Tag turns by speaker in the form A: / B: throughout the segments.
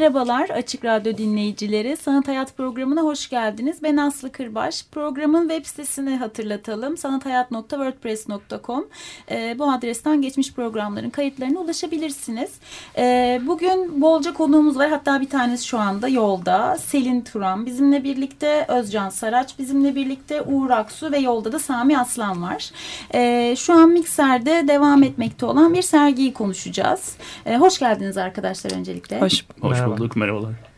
A: Merhabalar Açık Radyo dinleyicileri. Sanat Hayat programına hoş geldiniz. Ben Aslı Kırbaş. Programın web sitesini hatırlatalım. sanathayat.wordpress.com e, Bu adresten geçmiş programların kayıtlarına ulaşabilirsiniz. E, bugün bolca konuğumuz var. Hatta bir tanesi şu anda yolda. Selin Turan bizimle birlikte, Özcan Saraç bizimle birlikte, Uğur Aksu ve yolda da Sami Aslan var. E, şu an mikserde devam etmekte olan bir sergiyi konuşacağız. E, hoş geldiniz arkadaşlar öncelikle.
B: Hoş, hoş Merhaba. bulduk, merhabalar.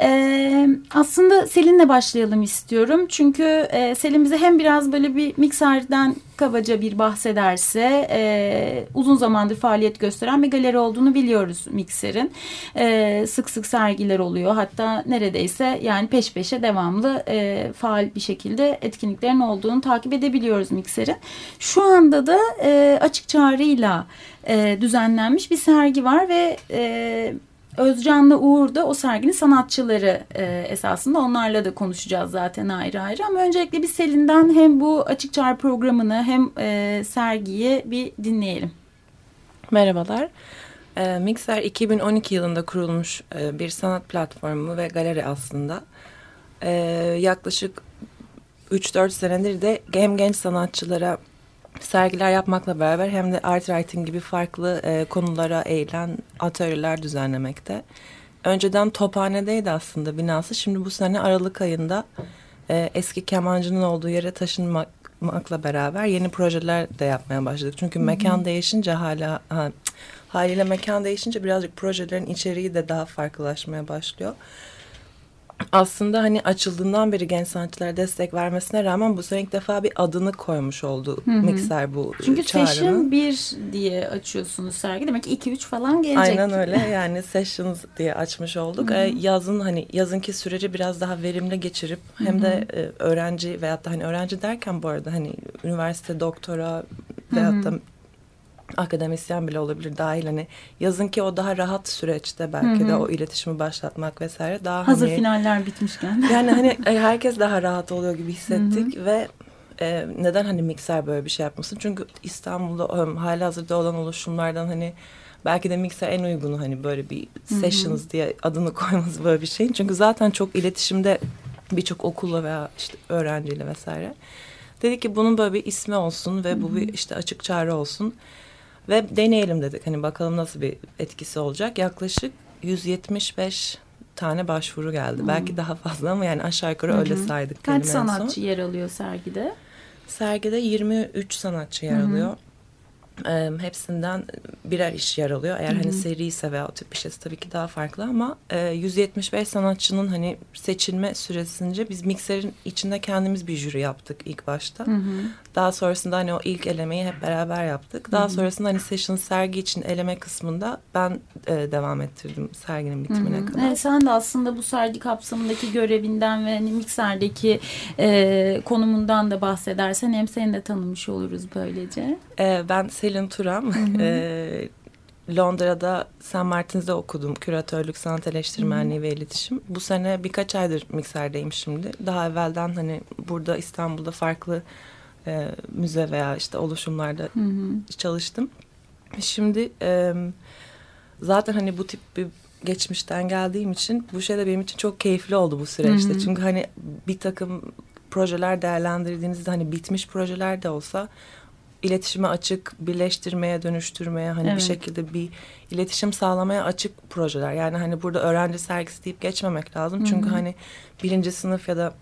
A: Ee, aslında Selin'le başlayalım istiyorum. Çünkü e, Selin bize hem biraz böyle bir mikserden kabaca bir bahsederse e, uzun zamandır faaliyet gösteren bir galeri olduğunu biliyoruz mikserin. E, sık sık sergiler oluyor. Hatta neredeyse yani peş peşe devamlı e, faal bir şekilde etkinliklerin olduğunu takip edebiliyoruz mikserin. Şu anda da e, açık çağrıyla e, düzenlenmiş bir sergi var ve... E, Özcan'la Uğur da o serginin sanatçıları e, esasında onlarla da konuşacağız zaten ayrı ayrı. Ama öncelikle bir Selin'den hem bu Açık Çağrı programını hem e, sergiyi bir dinleyelim.
C: Merhabalar. E, Mixer 2012 yılında kurulmuş e, bir sanat platformu ve galeri aslında. E, yaklaşık 3-4 senedir de hem genç sanatçılara sergiler yapmakla beraber hem de art writing gibi farklı e, konulara eğilen atölyeler düzenlemekte. Önceden Tophane'deydi aslında binası. Şimdi bu sene Aralık ayında e, eski kemancının olduğu yere taşınmakla beraber yeni projeler de yapmaya başladık. Çünkü Hı -hı. mekan değişince hala ha, haliyle mekan değişince birazcık projelerin içeriği de daha farklılaşmaya başlıyor aslında hani açıldığından beri genç sanatçılara destek vermesine rağmen bu sene ilk defa bir adını koymuş oldu hı hı. mikser bu
A: Çünkü çağrının. Session 1 diye açıyorsunuz sergi. Demek ki 2-3 falan gelecek.
C: Aynen öyle yani Sessions diye açmış olduk. Hı hı. Ee, yazın hani yazınki süreci biraz daha verimli geçirip hı hı. hem de e, öğrenci veyahut da hani öğrenci derken bu arada hani üniversite doktora veyahut da akademisyen bile olabilir dahil hani yazın ki o daha rahat süreçte belki Hı -hı. de o iletişimi başlatmak vesaire daha
A: hazır
C: hani,
A: finaller bitmişken
C: yani hani e, herkes daha rahat oluyor gibi hissettik Hı -hı. ve e, neden hani mikser böyle bir şey yapmasın çünkü İstanbul'da um, hali hazırda olan oluşumlardan hani belki de mikser en uygunu hani böyle bir Hı -hı. sessions diye adını koyması böyle bir şeyin çünkü zaten çok iletişimde birçok okulla veya işte öğrenciyle vesaire dedik ki bunun böyle bir ismi olsun ve bu bir işte açık çağrı olsun. Ve deneyelim dedik. Hani bakalım nasıl bir etkisi olacak. Yaklaşık 175 tane başvuru geldi. Hmm. Belki daha fazla ama yani aşağı yukarı -hı. öyle saydık.
A: Kaç sanatçı yer alıyor sergide?
C: Sergide 23 sanatçı yer Hı -hı. E, hepsinden birer iş yer alıyor. Eğer Hı -hı. hani seri ise veya o tip bir şeyse tabii ki daha farklı ama e, 175 sanatçının hani seçilme süresince biz mikserin içinde kendimiz bir jüri yaptık ilk başta. Hı -hı. Daha sonrasında hani o ilk elemeyi hep beraber yaptık. Daha Hı -hı. sonrasında hani session sergi için eleme kısmında ben e, devam ettirdim serginin bitimine Hı -hı. kadar.
A: Evet, sen de aslında bu sergi kapsamındaki görevinden ve hani mikserdeki e, konumundan da bahsedersen hem seni de tanımış oluruz böylece.
C: E, ben Selin Turam. e, Londra'da St. Martin's'de okudum. Küratörlük, sanat eleştirmenliği ve iletişim. Bu sene birkaç aydır mikserdeyim şimdi. Daha evvelden hani burada İstanbul'da farklı e, müze veya işte oluşumlarda hı hı. çalıştım. Şimdi e, zaten hani bu tip bir geçmişten geldiğim için bu şey de benim için çok keyifli oldu bu süreçte. Hı hı. Çünkü hani bir takım projeler değerlendirdiğinizde hani bitmiş projeler de olsa iletişime açık, birleştirmeye, dönüştürmeye hani evet. bir şekilde bir iletişim sağlamaya açık projeler. Yani hani burada öğrenci sergisi deyip geçmemek lazım. Hı -hı. Çünkü hani birinci sınıf ya da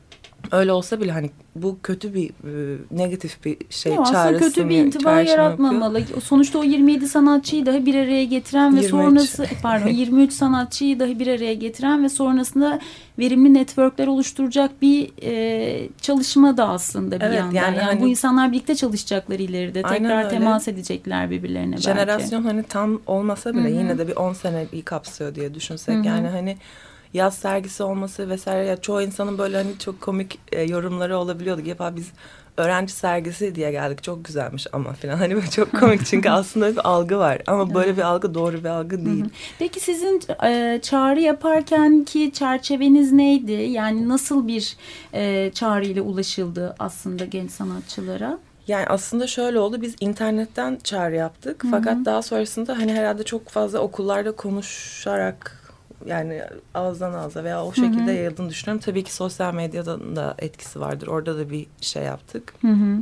C: öyle olsa bile hani bu kötü bir e, negatif bir şey
A: aslında
C: çağrısı
A: kötü bir intiba
C: çağrışım yapıyor.
A: yaratmamalı. Sonuçta o 27 sanatçıyı dahi bir araya getiren ve
C: 23.
A: sonrası pardon 23 sanatçıyı dahi bir araya getiren ve sonrasında verimli networkler oluşturacak bir e, çalışma da aslında bir
C: Evet,
A: yandan.
C: yani
A: Yani,
C: hani-
A: bu insanlar birlikte çalışacaklar ileride. Tekrar
C: öyle.
A: temas edecekler birbirlerine belki.
C: Jenerasyon hani tam olmasa bile
A: Hı hı.
C: yine de bir 10 seneyi kapsıyor diye düşünsek.
A: Hı hı.
C: Yani hani yaz sergisi olması vesaire. Ya çoğu insanın böyle hani çok komik e, yorumları olabiliyordu. Ya biz öğrenci sergisi diye geldik. Çok güzelmiş ama falan hani böyle çok komik. Çünkü aslında bir algı var. Ama böyle bir algı doğru bir algı değil.
A: Peki sizin e, çağrı yaparken ki çerçeveniz neydi? Yani nasıl bir e, çağrı ile ulaşıldı aslında genç sanatçılara?
C: Yani aslında şöyle oldu. Biz internetten çağrı yaptık. Fakat daha sonrasında hani herhalde çok fazla okullarda konuşarak yani ağızdan ağza veya o şekilde yayıldığını düşünüyorum. Tabii ki sosyal medyada da etkisi vardır. Orada da bir şey yaptık.
A: Hı hı.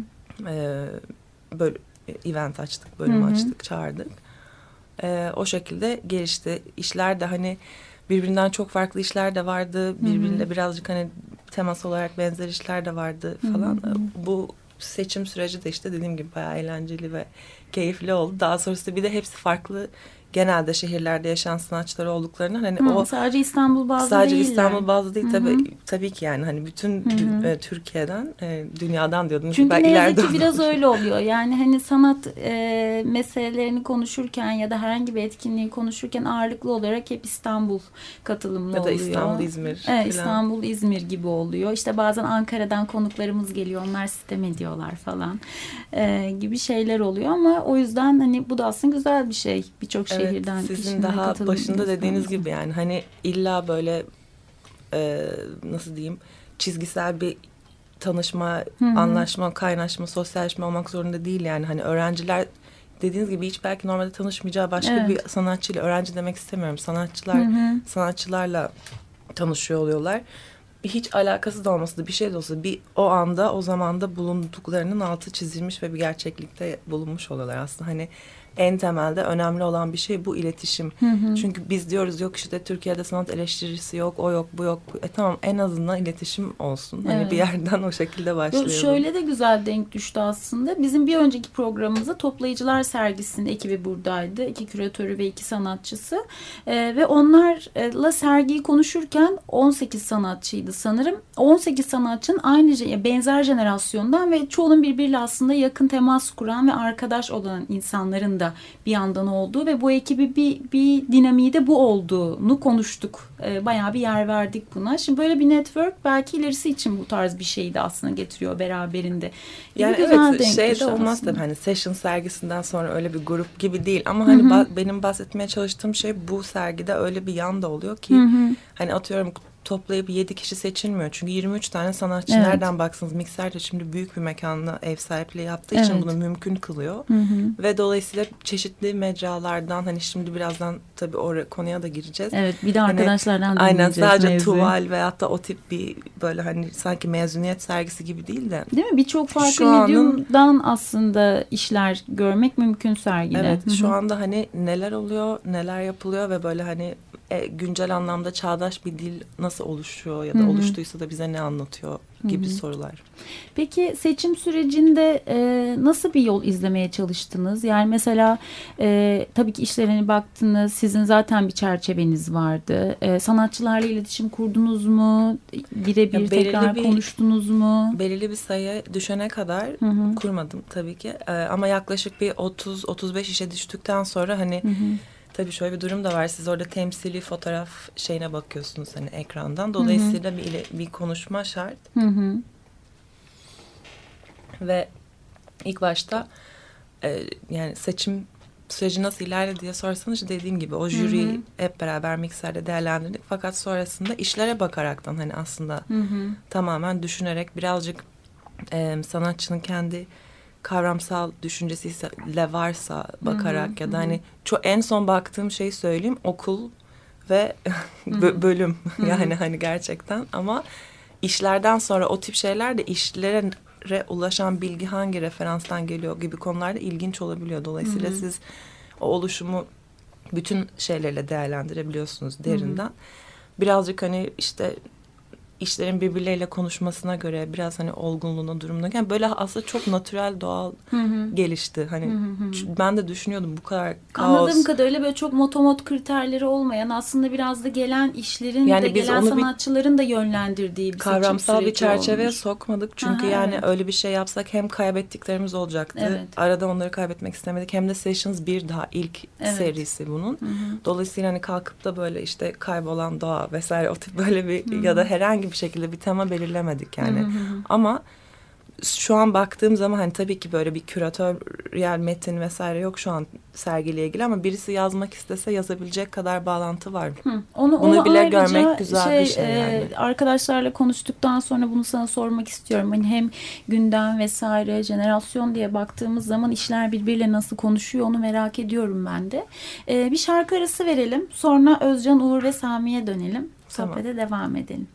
C: Ee, böyle event açtık, bölüm
A: Hı hı.
C: açtık, çağırdık. Ee, o şekilde gelişti. İşler de hani birbirinden çok farklı işler de vardı. Birbiriyle birazcık hani temas olarak benzer işler de vardı falan. Bu seçim süreci de işte dediğim gibi bayağı eğlenceli ve keyifli oldu. Daha sonrasında bir de hepsi farklı genelde şehirlerde yaşayan sanatçılar olduklarından hani
A: Hı,
C: o
A: sadece İstanbul bazlı
C: sadece
A: değiller.
C: İstanbul bazlı değil
A: Hı hı.
C: tabii tabii ki yani hani bütün dü- e, Türkiye'den e, dünyadan diyordum.
A: Çünkü
C: Ben
A: ne yazık ki biraz öyle oluyor. Yani hani sanat e, meselelerini konuşurken ya da herhangi bir etkinliği konuşurken ağırlıklı olarak hep İstanbul katılımlı
C: ya da
A: oluyor.
C: İstanbul, İzmir
A: Evet. İstanbul, İzmir gibi oluyor. İşte bazen Ankara'dan konuklarımız geliyor. Onlar sistem ediyorlar falan e, gibi şeyler oluyor. Ama o yüzden hani bu da aslında güzel bir şey. Birçok
C: Evet,
A: şehirden
C: sizin daha başında dediğiniz
A: istemek.
C: gibi yani hani illa böyle e, nasıl diyeyim çizgisel bir tanışma, anlaşma, kaynaşma, sosyalleşme olmak zorunda değil yani hani öğrenciler dediğiniz gibi hiç belki normalde tanışmayacağı başka
A: Evet.
C: bir sanatçıyla öğrenci demek istemiyorum sanatçılar sanatçılarla tanışıyor oluyorlar. Hiç alakası da olmasa da bir şey de olsa bir o anda o zamanda bulunduklarının altı çizilmiş ve bir gerçeklikte bulunmuş oluyorlar aslında hani en temelde önemli olan bir şey bu iletişim. Çünkü biz diyoruz yok işte Türkiye'de sanat eleştirisi yok, o yok, bu yok. E tamam en azından iletişim olsun. Hani
A: Evet.
C: bir yerden o şekilde başlayalım.
A: Şöyle de güzel denk düştü aslında. Bizim bir önceki programımızda Toplayıcılar sergisinde ekibi buradaydı. İki küratörü ve iki sanatçısı. Ee, ve onlarla sergiyi konuşurken 18 sanatçıydı sanırım. 18 sanatçının aynı benzer jenerasyondan ve çoğunun birbiriyle aslında yakın temas kuran ve arkadaş olan insanların da bir yandan olduğu ve bu ekibi bir, bir dinamiği de bu olduğunu konuştuk. Ee, bayağı bir yer verdik buna. Şimdi böyle bir network belki ilerisi için bu tarz bir şeyi de aslında getiriyor beraberinde. Gibi
C: Yani
A: güzel
C: evet şey de olmaz tabii hani session sergisinden sonra öyle bir grup gibi değil ama hani ba- benim bahsetmeye çalıştığım şey bu sergide öyle bir yan da oluyor ki hani atıyorum toplayıp 7 kişi seçilmiyor. Çünkü 23 tane sanatçı
A: Evet.
C: nereden baksanız mikser de şimdi büyük bir mekanla ev sahipliği yaptığı için
A: Evet.
C: bunu mümkün kılıyor. Ve dolayısıyla çeşitli mecralardan hani şimdi birazdan tabii o konuya da gireceğiz.
A: Evet bir de
C: Hani
A: arkadaşlardan
C: Aynen
A: dinleyeceğiz
C: sadece
A: mevzuyu.
C: tuval veyahut da o tip bir böyle hani sanki mezuniyet sergisi gibi değil de
A: Değil mi? Birçok farklı
C: Şu anın-
A: medyumdan aslında işler görmek mümkün sergide.
C: Evet
A: Hı hı.
C: şu anda hani neler oluyor neler yapılıyor ve böyle hani e, güncel anlamda çağdaş bir dil nasıl oluşuyor ya da
A: Hı hı.
C: oluştuysa da bize ne anlatıyor gibi sorular.
A: Peki seçim sürecinde e, nasıl bir yol izlemeye çalıştınız? Yani mesela e, tabii ki işlerine baktınız. Sizin zaten bir çerçeveniz vardı. E, sanatçılarla iletişim kurdunuz mu? Birebir tekrar
C: bir-
A: konuştunuz mu?
C: Belirli bir sayı düşene kadar
A: Hı hı.
C: kurmadım tabii ki E, ama yaklaşık bir 30-35 işe düştükten sonra hani tabii şöyle bir durum da var. Siz orada temsili fotoğraf şeyine bakıyorsunuz hani ekrandan. Dolayısıyla bir, ile- bir konuşma şart.
A: Hı hı.
C: Ve ilk başta e, yani seçim süreci nasıl ilerledi diye sorsanız dediğim gibi o jüriyi hep beraber mikserde değerlendirdik. Fakat sonrasında işlere bakaraktan hani aslında
A: Hı hı.
C: tamamen düşünerek e, sanatçının kendi kavramsal düşüncesiyle varsa bakarak ya da hani çok en son baktığım şeyi söyleyeyim okul ve bö- bölüm. Yani hani gerçekten ama işlerden sonra o tip şeyler de işlere ulaşan bilgi hangi referanstan geliyor gibi konularda ilginç olabiliyor. Dolayısıyla siz o oluşumu bütün şeylerle değerlendirebiliyorsunuz derinden. Birazcık hani işte işlerin birbirleriyle konuşmasına göre biraz hani olgunluğuna durumuna yani böyle aslında çok natürel doğal
A: Hı hı.
C: gelişti. Hani
A: Hı hı hı.
C: ben de düşünüyordum bu kadar kaos.
A: Anladığım kadarıyla böyle çok motomot kriterleri olmayan aslında biraz da gelen işlerin
C: Yani
A: de gelen sanatçıların da yönlendirdiği bir
C: kavramsal bir çerçeveye
A: olmuş.
C: sokmadık. Çünkü
A: Aha,
C: yani
A: evet.
C: öyle bir şey yapsak hem kaybettiklerimiz olacaktı.
A: Evet.
C: Arada onları kaybetmek istemedik. Hem de Sessions bir daha ilk
A: Evet.
C: serisi bunun.
A: Hı hı.
C: Dolayısıyla hani kalkıp da böyle işte kaybolan doğa vesaire o tip böyle bir ya da herhangi bir şekilde bir tema belirlemedik yani.
A: Hı hı.
C: Ama şu an baktığım zaman hani tabii ki böyle bir küratöryel metin vesaire yok şu an sergiyle ilgili ama birisi yazmak istese yazabilecek kadar bağlantı var.
A: Hı, Onu,
C: Bunu
A: onu
C: bile görmek güzel bir şey
A: e,
C: yani.
A: Arkadaşlarla konuştuktan sonra bunu sana sormak istiyorum. Hani hem gündem vesaire, jenerasyon diye baktığımız zaman işler birbiriyle nasıl konuşuyor onu merak ediyorum ben de. E, bir şarkı arası verelim. Sonra Özcan, Uğur ve Sami'ye dönelim.
C: Tamam.
A: Sohbete devam edelim.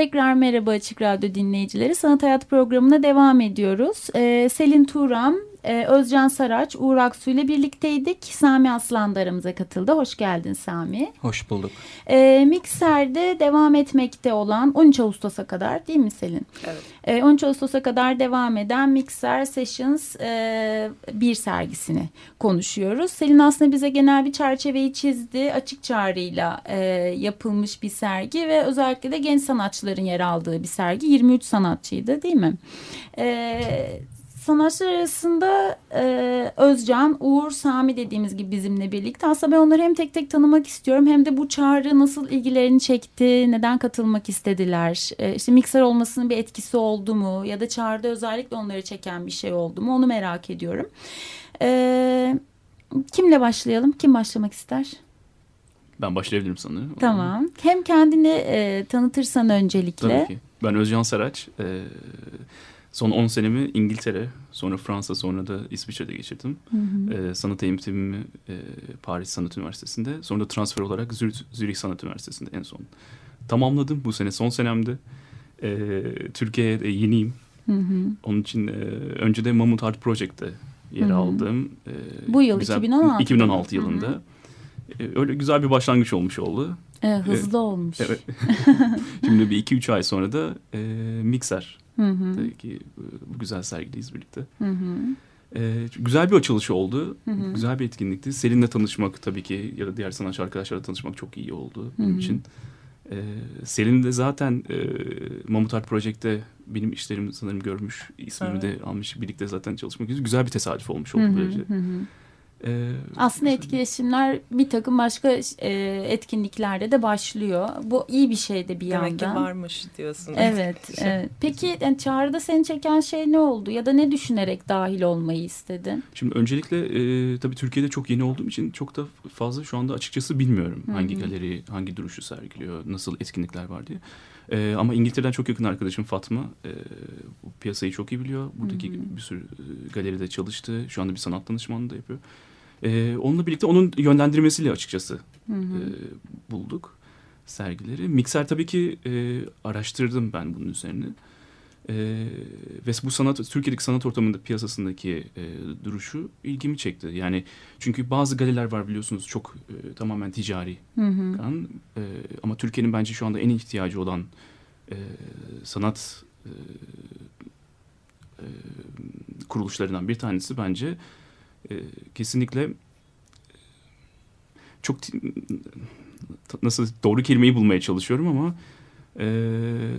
A: Tekrar merhaba Açık Radyo dinleyicileri. Sanat Hayat programına devam ediyoruz. Ee, Selin Turan, e, Özcan Saraç, Uğur Aksu ile birlikteydik. Sami Aslan da aramıza katıldı. Hoş geldin Sami.
D: Hoş bulduk.
A: Ee, Mikser'de devam etmekte olan 13 Ağustos'a kadar değil mi Selin?
C: Evet.
A: Ee, 13 Ağustos'a kadar devam eden Mixer Sessions e, bir sergisini konuşuyoruz. Selin aslında bize genel bir çerçeveyi çizdi. Açık çağrıyla e, yapılmış bir sergi ve özellikle de genç sanatçıların yer aldığı bir sergi. 23 sanatçıydı değil mi? E, sanatçılar arasında e, Özcan, Uğur, Sami dediğimiz gibi bizimle birlikte. Aslında ben onları hem tek tek tanımak istiyorum hem de bu çağrı nasıl ilgilerini çekti, neden katılmak istediler, e, işte mikser olmasının bir etkisi oldu mu ya da çağrıda özellikle onları çeken bir şey oldu mu onu merak ediyorum. E, kimle başlayalım? Kim başlamak ister?
E: Ben başlayabilirim sanırım.
A: Tamam. Hem kendini e, tanıtırsan öncelikle.
E: Tabii ki. Ben Özcan Saraç. Ee, son 10 senemi İngiltere, sonra Fransa, sonra da İsviçre'de geçirdim. Ee, sanat eğitimimi e, Paris Sanat Üniversitesi'nde. Sonra da transfer olarak Zürich, Zürich Sanat Üniversitesi'nde en son tamamladım. Bu sene son senemdi. Ee, Türkiye'ye de yeniyim.
A: Hı hı.
E: Onun için e, önce de Mamut Art Project'te yer
A: Hı hı.
E: aldım. Ee,
A: Bu yıl, 2016
E: 2016
A: Hı hı.
E: yılında. Ee, öyle güzel bir başlangıç olmuş oldu.
A: E, hızlı olmuş.
E: Evet. Şimdi bir iki üç ay sonra da e, Mikser.
A: Hı hı.
E: Tabii ki e, bu güzel sergideyiz birlikte.
A: Hı hı.
E: E, güzel bir açılışı oldu.
A: Hı hı.
E: Güzel bir etkinlikti. Selin'le tanışmak tabii ki ya da diğer sanatçı arkadaşlarla tanışmak çok iyi oldu benim
A: Hı hı.
E: için. E, Selin de zaten e, Mamut Art Project'te benim işlerimi sanırım görmüş. ismimi de almış. Birlikte zaten çalışmak üzere. Güzel bir tesadüf olmuş oldu
A: Hı hı,
E: böylece.
A: hı hı.
E: E,
A: Aslında etkileşimler bir takım başka e, etkinliklerde de başlıyor. Bu iyi bir şey de bir
C: Demek ki
A: yandan.
C: varmış diyorsun.
A: Evet, evet. Peki yani çağrıda seni çeken şey ne oldu? Ya da ne düşünerek dahil olmayı istedin?
E: Şimdi öncelikle e, tabii Türkiye'de çok yeni olduğum için çok da fazla şu anda açıkçası bilmiyorum.
A: Hı hı.
E: Hangi galeri, hangi duruşu sergiliyor, nasıl etkinlikler var diye. E, ama İngiltere'den çok yakın arkadaşım Fatma e, bu piyasayı çok iyi biliyor. Buradaki
A: Hı hı.
E: bir sürü e, galeride çalıştı. Şu anda bir sanat danışmanlığı da yapıyor. E, onunla birlikte onun yönlendirmesiyle açıkçası
A: Hı hı.
E: e, bulduk sergileri. Mikser tabii ki e, araştırdım ben bunun üzerine. E, ve bu sanat Türkiye'deki sanat ortamında piyasasındaki e, duruşu ilgimi çekti. Yani çünkü bazı galeriler var biliyorsunuz çok e, tamamen ticari
A: Hı hı.
E: kan. E, ama Türkiye'nin bence şu anda en ihtiyacı olan e, sanat e, e, kuruluşlarından bir tanesi bence e, kesinlikle çok nasıl doğru kelimeyi bulmaya çalışıyorum ama e,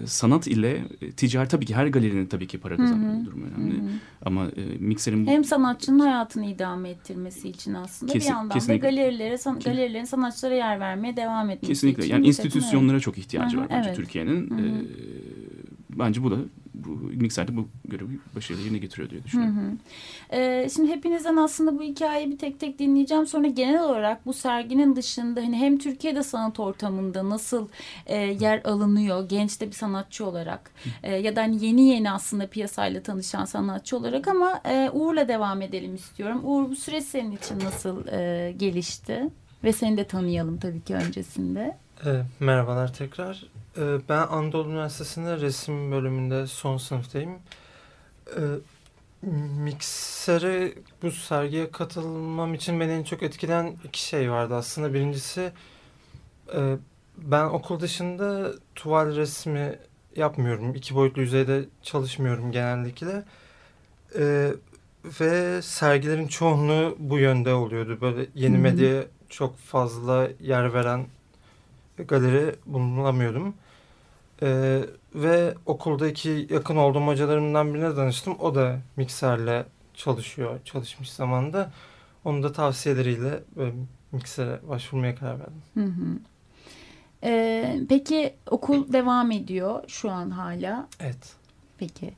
E: sanat ile e, ticari tabii ki her galerinin tabii ki para kazanma durumu önemli.
A: Hı hı.
E: Ama e, mikserin
A: Hem sanatçının hayatını idame ettirmesi için aslında
E: Kesin-
A: bir yandan
E: kesinlikle.
A: da galerilere, san, galerilerin sanatçılara yer vermeye devam etmesi
E: Kesinlikle.
A: için.
E: Yani
A: bir takım,
E: institusyonlara çok ihtiyacı
A: Hı hı,
E: var bence
A: evet.
E: Türkiye'nin. Ee, bence bu da bu mikserde bu görevi başarıyla yerine getiriyor diye
A: Hı
E: düşünüyorum.
A: hı. Ee, şimdi hepinizden aslında bu hikayeyi bir tek tek dinleyeceğim. Sonra genel olarak bu serginin dışında hani hem Türkiye'de sanat ortamında nasıl e, yer alınıyor genç de bir sanatçı olarak e, ya da hani yeni yeni aslında piyasayla tanışan sanatçı olarak ama e, Uğur'la devam edelim istiyorum. Uğur bu süreç senin için nasıl e, gelişti? Ve seni de tanıyalım tabii ki öncesinde.
F: E, merhabalar tekrar. E, ben Anadolu Üniversitesi'nde resim bölümünde son sınıftayım. E, miksere bu sergiye katılmam için beni en çok etkileyen iki şey vardı aslında. Birincisi e, ben okul dışında tuval resmi yapmıyorum. İki boyutlu yüzeyde çalışmıyorum genellikle. E, ve sergilerin çoğunluğu bu yönde oluyordu. Böyle yeni medyaya çok fazla yer veren galeri bulunamıyordum. Ee, ve okuldaki yakın olduğum hocalarımdan birine danıştım. O da mikserle çalışıyor, çalışmış zamanda. Onun da tavsiyeleriyle miksere başvurmaya karar verdim.
A: Hı hı. Ee, peki okul devam ediyor şu an hala.
F: Evet.
A: Peki.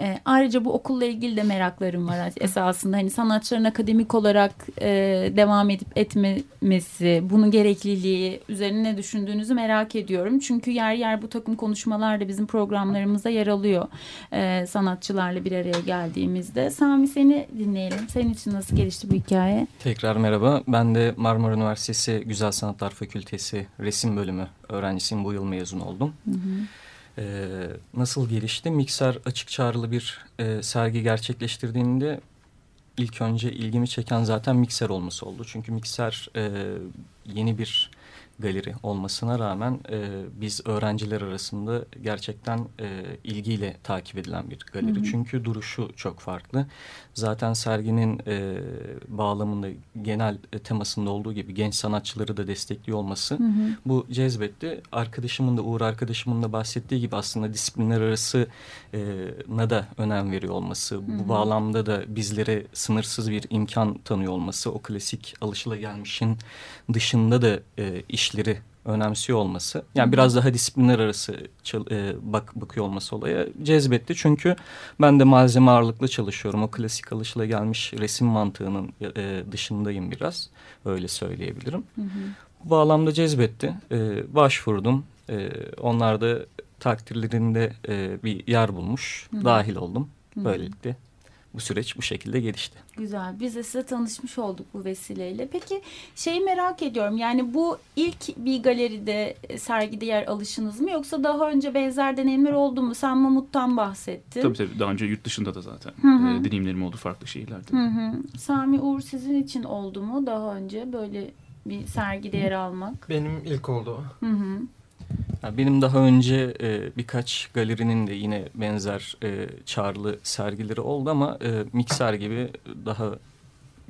A: Ee, ayrıca bu okulla ilgili de meraklarım var esasında. Hani sanatçıların akademik olarak e, devam edip etmemesi, bunun gerekliliği üzerine ne düşündüğünüzü merak ediyorum. Çünkü yer yer bu takım konuşmalar da bizim programlarımızda yer alıyor. e, sanatçılarla bir araya geldiğimizde. Sami seni dinleyelim. Senin için nasıl gelişti bu hikaye?
G: Tekrar merhaba. Ben de Marmara Üniversitesi Güzel Sanatlar Fakültesi Resim Bölümü öğrencisiyim. Bu yıl mezun oldum.
A: Hı hı.
G: Ee, nasıl gelişti? Mikser açık çağrılı bir e, sergi gerçekleştirdiğinde ilk önce ilgimi çeken zaten mikser olması oldu. Çünkü mikser e, yeni bir galeri olmasına rağmen e, biz öğrenciler arasında gerçekten e, ilgiyle takip edilen bir galeri.
A: Hı hı.
G: Çünkü duruşu çok farklı. Zaten serginin e, bağlamında genel e, temasında olduğu gibi genç sanatçıları da destekliyor olması
A: Hı hı.
G: bu cezbetti. Arkadaşımın da Uğur arkadaşımın da bahsettiği gibi aslında disiplinler arası e, na da önem veriyor olması.
A: hı.
G: Bu bağlamda da bizlere sınırsız bir imkan tanıyor olması. O klasik alışılagelmişin dışında da e, işleri önemsiyor olması. Yani biraz daha disiplinler arası e, bak bakıyor olması olaya cezbetti. Çünkü ben de malzeme ağırlıklı çalışıyorum. O klasik alışılagelmiş resim mantığının e, dışındayım biraz. Öyle söyleyebilirim.
A: Hı hı.
G: Bu bağlamda cezbetti. Ee, başvurdum. Ee, onlar da takdirlerinde e, bir yer bulmuş.
A: Hı hı.
G: Dahil oldum.
A: Hı hı.
G: Böylelikle bu süreç bu şekilde gelişti.
A: Güzel. Biz de size tanışmış olduk bu vesileyle. Peki şeyi merak ediyorum. Yani bu ilk bir galeride e, sergide yer alışınız mı yoksa daha önce benzer deneyimler oldu mu? Sen Mamut'tan bahsettin.
E: Tabii tabii daha önce yurt dışında da zaten
A: Hı hı.
E: e, deneyimlerim oldu farklı şehirlerde.
A: Hı hı. Sami Uğur sizin için oldu mu daha önce böyle bir sergide yer almak?
F: Benim ilk oldu.
A: Hı hı.
G: Benim daha önce e, birkaç galerinin de yine benzer e, çağrılı sergileri oldu ama e, mikser gibi daha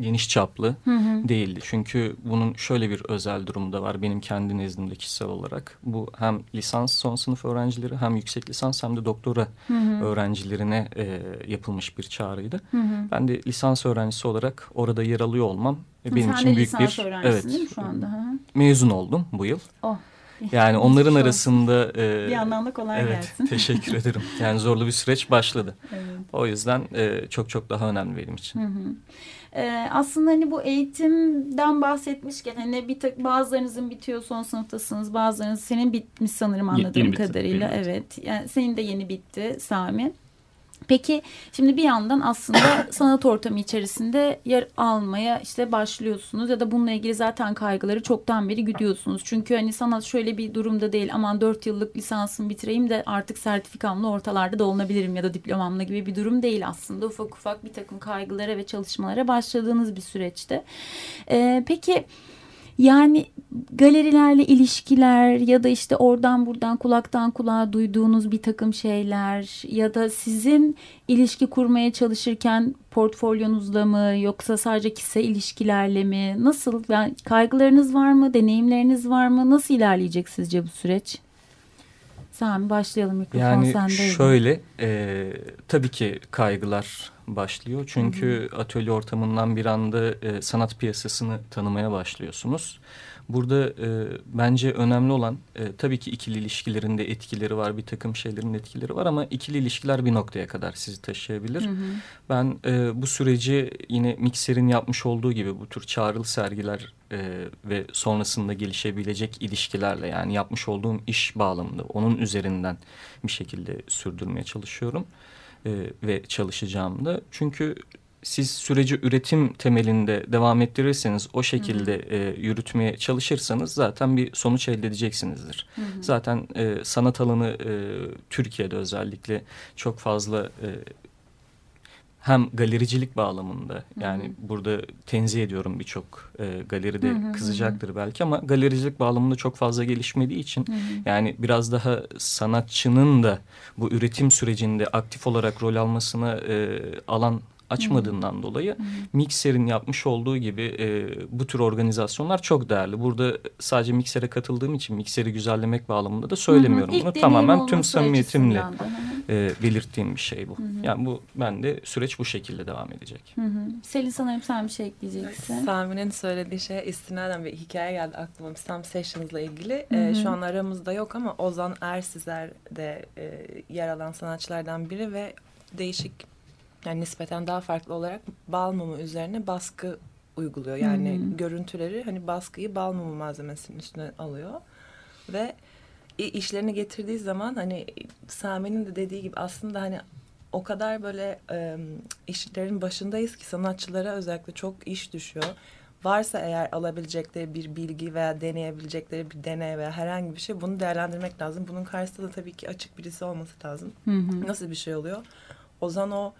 G: geniş çaplı
A: Hı hı.
G: değildi. Çünkü bunun şöyle bir özel durumu da var benim kendi nezdimde kişisel olarak. Bu hem lisans son sınıf öğrencileri hem yüksek lisans hem de doktora
A: Hı hı.
G: öğrencilerine e, yapılmış bir çağrıydı.
A: Hı hı.
G: Ben de lisans öğrencisi olarak orada yer alıyor olmam e, benim
A: Sen
G: için büyük bir evet
A: şu anda? Hı.
G: mezun oldum bu yıl.
A: Oh.
G: Yani onların arasında e,
A: Bir yandan da kolay
G: evet
A: gelsin.
G: teşekkür ederim. Yani zorlu bir süreç başladı.
A: Evet.
G: O yüzden e, çok çok daha önemli benim için.
A: Hı hı. Ee, aslında hani bu eğitimden bahsetmişken hani bir tek bazılarınızın bitiyor son sınıftasınız bazılarınız senin bitmiş sanırım anladığım
E: yeni
A: kadarıyla
E: bitti.
A: evet yani senin de yeni bitti Sami. Peki şimdi bir yandan aslında sanat ortamı içerisinde yer almaya işte başlıyorsunuz ya da bununla ilgili zaten kaygıları çoktan beri güdüyorsunuz. Çünkü hani sanat şöyle bir durumda değil aman dört yıllık lisansımı bitireyim de artık sertifikamla ortalarda dolanabilirim ya da diplomamla gibi bir durum değil aslında. Ufak ufak bir takım kaygılara ve çalışmalara başladığınız bir süreçte. Ee, peki yani galerilerle ilişkiler ya da işte oradan buradan kulaktan kulağa duyduğunuz bir takım şeyler ya da sizin ilişki kurmaya çalışırken portfolyonuzla mı yoksa sadece kişisel ilişkilerle mi? Nasıl? Yani kaygılarınız var mı? Deneyimleriniz var mı? Nasıl ilerleyecek sizce bu süreç? Sami başlayalım mikrofon
G: Yani
A: sendeydi.
G: şöyle e, tabii ki kaygılar başlıyor. Çünkü atölye ortamından bir anda e, sanat piyasasını tanımaya başlıyorsunuz. Burada e, bence önemli olan e, tabii ki ikili ilişkilerin de etkileri var. Bir takım şeylerin etkileri var ama ikili ilişkiler bir noktaya kadar sizi taşıyabilir.
A: Hı hı.
G: Ben e, bu süreci yine Mikser'in yapmış olduğu gibi bu tür çağrılı sergiler e, ve sonrasında gelişebilecek ilişkilerle yani yapmış olduğum iş bağlamında onun üzerinden bir şekilde sürdürmeye çalışıyorum e, ve çalışacağım da. Çünkü siz süreci üretim temelinde devam ettirirseniz o şekilde e, yürütmeye çalışırsanız zaten bir sonuç elde edeceksinizdir.
A: Hı hı.
G: Zaten e, sanat alanı e, Türkiye'de özellikle çok fazla e, hem galericilik bağlamında yani burada tenzih ediyorum birçok e, galeride
A: Hı hı hı.
G: kızacaktır belki ama galericilik bağlamında çok fazla gelişmediği için
A: Hı hı.
G: yani biraz daha sanatçının da bu üretim sürecinde aktif olarak rol almasına e, alan açmadığından dolayı Mikser'in yapmış olduğu gibi e, bu tür organizasyonlar çok değerli. Burada sadece Mikser'e katıldığım için Mikser'i güzellemek bağlamında da söylemiyorum.
A: İlk
G: bunu. Tamamen tüm samimiyetimle e, belirttiğim bir şey bu.
A: Hı.
G: Yani bu ben de süreç bu şekilde devam edecek.
A: Hı hı. Selin sanırım sen bir şey ekleyeceksin.
C: Sami'nin söylediği şeye istinaden bir hikaye geldi aklıma. Sam Sessions'la ilgili.
A: Hı.
C: Ee, şu an aramızda yok ama Ozan Ersizer de e, yer alan sanatçılardan biri ve değişik yani nispeten daha farklı olarak bal mumu üzerine baskı uyguluyor. Yani
A: hı.
C: görüntüleri hani baskıyı bal mumu malzemesinin üstüne alıyor ve işlerini getirdiği zaman hani Sami'nin de dediği gibi aslında hani o kadar böyle e, işlerin başındayız ki sanatçılara özellikle çok iş düşüyor. Varsa eğer alabilecekleri bir bilgi veya deneyebilecekleri bir deney veya herhangi bir şey bunu değerlendirmek lazım. Bunun karşısında da tabii ki açık birisi olması lazım.
A: Hı hı.
C: Nasıl bir şey oluyor? Ozan o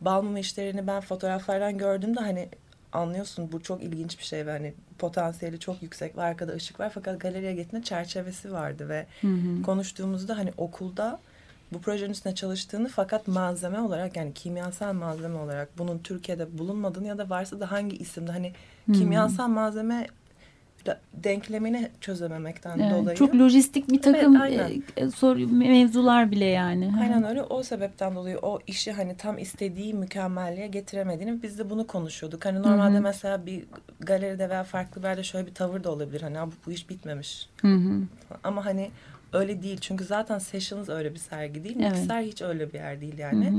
C: bal mumu işlerini ben fotoğraflardan gördüğümde hani anlıyorsun bu çok ilginç bir şey ve hani potansiyeli çok yüksek ve arkada ışık var fakat galeriye gittiğinde çerçevesi vardı ve
A: Hı hı.
C: konuştuğumuzda hani okulda bu projenin üstüne çalıştığını fakat malzeme olarak yani kimyasal malzeme olarak bunun Türkiye'de bulunmadığını ya da varsa da hangi isimde hani kimyasal malzeme de- denklemini çözememekten
A: Evet,
C: dolayı.
A: Çok lojistik bir takım
C: Evet,
A: e, e, soru mevzular bile yani. Hı hı.
C: Aynen öyle. O sebepten dolayı o işi hani tam istediği mükemmelliğe getiremediğini biz de bunu konuşuyorduk. Hani normalde
A: Hı hı.
C: mesela bir galeride veya farklı bir yerde şöyle bir tavır da olabilir. Hani "Abi bu iş bitmemiş.
A: Hı hı.
C: Ama hani öyle değil. Çünkü zaten Sessions öyle bir sergi değil.
A: Evet.
C: Mikser hiç öyle bir yer değil
A: Hı
C: yani.
A: hı.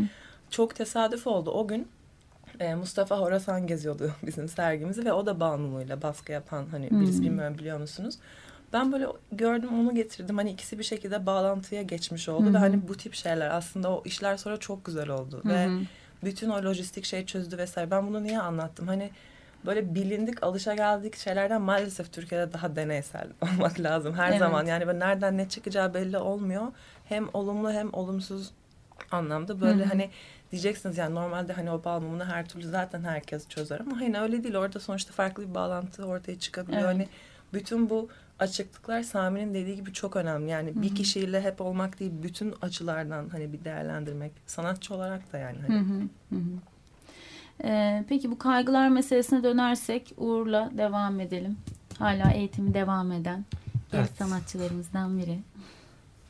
C: Çok tesadüf oldu. O gün e, Mustafa Horasan geziyordu bizim sergimizi ve o da bal mumuyla baskı yapan hani birisi
A: Hmm.
C: bilmiyorum biliyor musunuz? Ben böyle gördüm onu getirdim. Hani ikisi bir şekilde bağlantıya geçmiş oldu
A: Hı
C: ve hani bu tip şeyler aslında o işler sonra çok güzel oldu
A: Hı
C: ve bütün o lojistik şey çözdü vesaire. Ben bunu niye anlattım? Hani böyle bilindik, alışageldik şeylerden maalesef Türkiye'de daha deneysel olmak lazım her
A: Evet.
C: zaman. Yani nereden ne çıkacağı belli olmuyor. Hem olumlu hem olumsuz anlamda böyle hani diyeceksiniz yani normalde hani o bal mumunu her türlü zaten herkes çözer ama hani öyle değil orada sonuçta farklı bir bağlantı ortaya çıkabiliyor.
A: Evet.
C: Hani bütün bu açıklıklar Sami'nin dediği gibi çok önemli. Yani bir kişiyle hep olmak değil bütün açılardan hani bir değerlendirmek. Sanatçı olarak da yani hani.
A: Ee, peki bu kaygılar meselesine dönersek Uğur'la devam edelim. Hala eğitimi devam eden
F: Evet.
A: sanatçılarımızdan biri.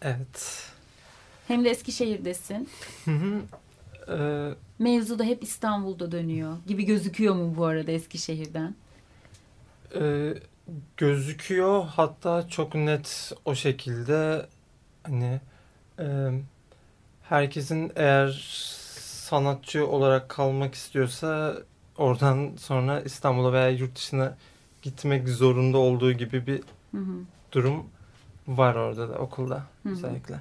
F: Evet.
A: Hem de Eskişehir'desin.
F: Hı hı. Ee,
A: Mevzu da hep İstanbul'da dönüyor gibi gözüküyor mu bu arada Eskişehir'den?
F: e, gözüküyor hatta çok net o şekilde hani e, herkesin eğer sanatçı olarak kalmak istiyorsa oradan sonra İstanbul'a veya yurt dışına gitmek zorunda olduğu gibi bir
A: Hı hı.
F: durum var orada da okulda
A: Hı hı.
F: özellikle.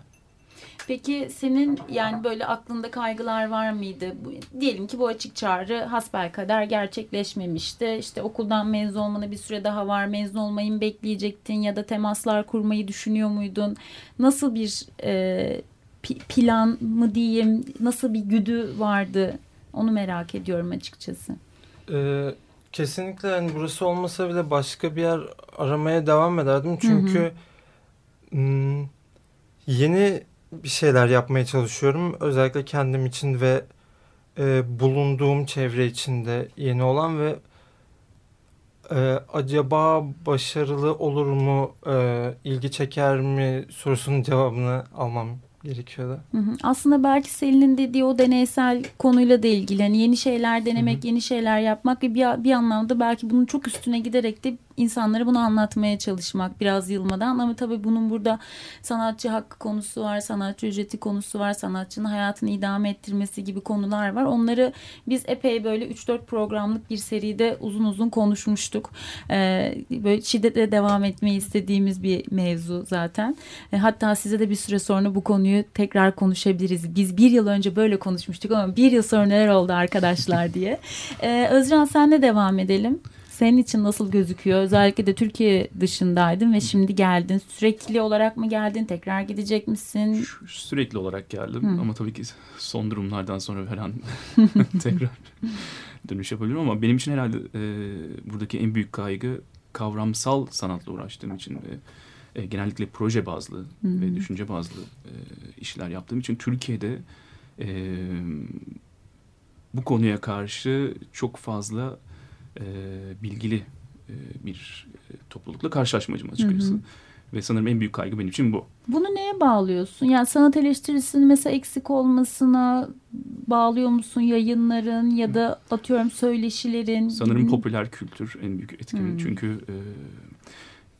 A: Peki senin yani böyle aklında kaygılar var mıydı? Diyelim ki bu açık çağrı hasbelkader gerçekleşmemişti. İşte okuldan mezun olmana bir süre daha var. Mezun olmayı mı bekleyecektin ya da temaslar kurmayı düşünüyor muydun? Nasıl bir e, plan mı diyeyim? Nasıl bir güdü vardı? Onu merak ediyorum açıkçası.
F: Ee, kesinlikle yani burası olmasa bile başka bir yer aramaya devam ederdim. Çünkü hmm, yeni bir şeyler yapmaya çalışıyorum. Özellikle kendim için ve e, bulunduğum çevre içinde yeni olan ve e, acaba başarılı olur mu, e, ilgi çeker mi sorusunun cevabını almam gerekiyordu.
A: Hı hı. Aslında belki Selin'in dediği o deneysel konuyla da ilgili. Hani yeni şeyler denemek, yeni şeyler yapmak ve bir, bir anlamda belki bunun çok üstüne giderek de insanlara bunu anlatmaya çalışmak biraz yılmadan. Ama tabii bunun burada sanatçı hakkı konusu var, sanatçı ücreti konusu var, sanatçının hayatını idame ettirmesi gibi konular var. Onları biz epey böyle 3-4 programlık bir seride uzun uzun konuşmuştuk. Ee, böyle şiddetle devam etmeyi istediğimiz bir mevzu zaten. E, Hatta size de bir süre sonra bu konuyu tekrar konuşabiliriz. Biz bir yıl önce böyle konuşmuştuk ama bir yıl sonra neler oldu arkadaşlar diye. Ee, Özcan senle devam edelim. Senin için nasıl gözüküyor? Özellikle de Türkiye dışındaydın ve şimdi geldin. Sürekli olarak mı geldin? Tekrar gidecek misin?
E: Sürekli olarak geldim
A: Hı.
E: ama tabii ki son durumlardan sonra her an tekrar dönüş yapabilirim ama benim için herhalde e, buradaki en büyük kaygı kavramsal sanatla uğraştığım için ve e, genellikle proje bazlı ve düşünce bazlı e, işler yaptığım için Türkiye'de e, bu konuya karşı çok fazla e, bilgili e, bir e, toplulukla karşılaşmacım açıkçası.
A: Hı hı.
E: Ve sanırım en büyük kaygı benim için bu.
A: Bunu neye bağlıyorsun? Yani sanat eleştirisinin mesela eksik olmasına bağlıyor musun yayınların ya da atıyorum söyleşilerin?
E: Sanırım
A: Hı.
E: popüler kültür en büyük etkeni.
A: Hmm.
E: Çünkü e,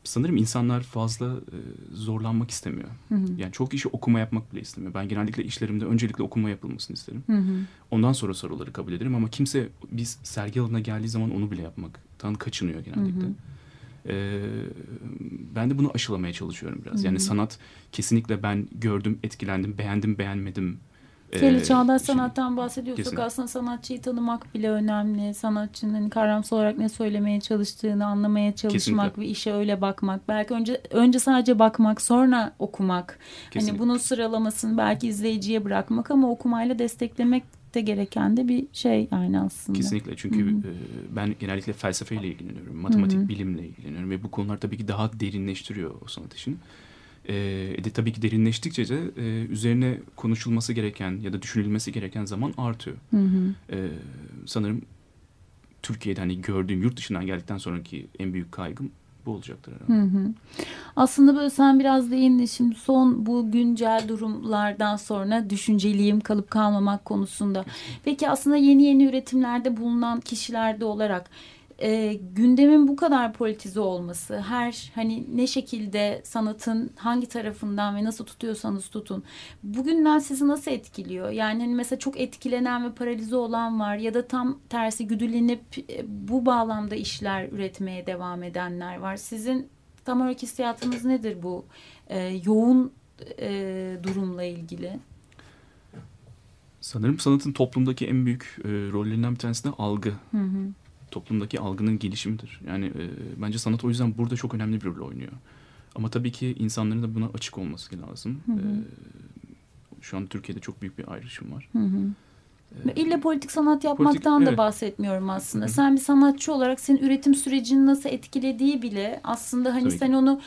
E: sanırım insanlar fazla e, zorlanmak istemiyor.
A: Hı hı.
E: Yani çok işi okuma yapmak bile istemiyor. Ben genellikle işlerimde öncelikle okuma yapılmasını isterim.
A: Hı hı.
E: Ondan sonra soruları kabul ederim ama kimse biz sergi alanına geldiği zaman onu bile yapmaktan kaçınıyor genellikle.
A: Hı hı.
E: Ee, ben de bunu aşılamaya çalışıyorum biraz. Yani sanat kesinlikle ben gördüm, etkilendim, beğendim, beğenmedim. Ee,
A: çağdaş
E: şey-
A: sanattan bahsediyorsak
E: Kesinlikle.
A: aslında sanatçıyı tanımak bile önemli. Sanatçının hani kavramsal olarak ne söylemeye çalıştığını anlamaya çalışmak
E: Kesinlikle.
A: ve işe öyle bakmak. Belki önce önce sadece bakmak sonra okumak. Hani
E: Kesinlikle.
A: bunun sıralamasını belki izleyiciye bırakmak ama okumayla desteklemek de gereken de bir şey yani aslında.
E: Kesinlikle çünkü
A: Hı hı.
E: e, ben genellikle felsefeyle ilgileniyorum, matematik
A: Hı hı.
E: bilimle ilgileniyorum ve bu konular tabii ki daha derinleştiriyor o sanat işini. E, de tabii ki derinleştikçe de e, üzerine konuşulması gereken ya da düşünülmesi gereken zaman artıyor.
A: Hı hı.
E: E, sanırım Türkiye'de hani gördüğüm yurt dışından geldikten sonraki en büyük kaygım bu olacaktır herhalde.
A: Hı hı. Aslında böyle sen biraz değindin şimdi son bu güncel durumlardan sonra düşünceliyim kalıp kalmamak konusunda. Peki aslında yeni yeni üretimlerde bulunan kişilerde olarak e, gündemin bu kadar politize olması, her hani ne şekilde sanatın hangi tarafından ve nasıl tutuyorsanız tutun. Bugünden sizi nasıl etkiliyor? Yani hani mesela çok etkilenen ve paralize olan var ya da tam tersi güdülenip e, bu bağlamda işler üretmeye devam edenler var. Sizin tam olarak hissiyatınız nedir bu e, yoğun e, durumla ilgili?
E: Sanırım sanatın toplumdaki en büyük e, rollerinden bir tanesi de algı.
A: Hı hı.
E: Toplumdaki algının gelişimidir. Yani e, bence sanat o yüzden burada çok önemli bir rol oynuyor. Ama tabii ki insanların da buna açık olması lazım.
A: Hı hı.
E: E, şu an Türkiye'de çok büyük bir ayrışım var.
A: Hı hı.
E: Ee,
A: İlle politik sanat yapmaktan
E: Politik,
A: da
E: evet.
A: bahsetmiyorum aslında.
E: Hı hı.
A: Sen bir sanatçı olarak senin üretim sürecini nasıl etkilediği bile aslında hani
E: Tabii ki.
A: sen onu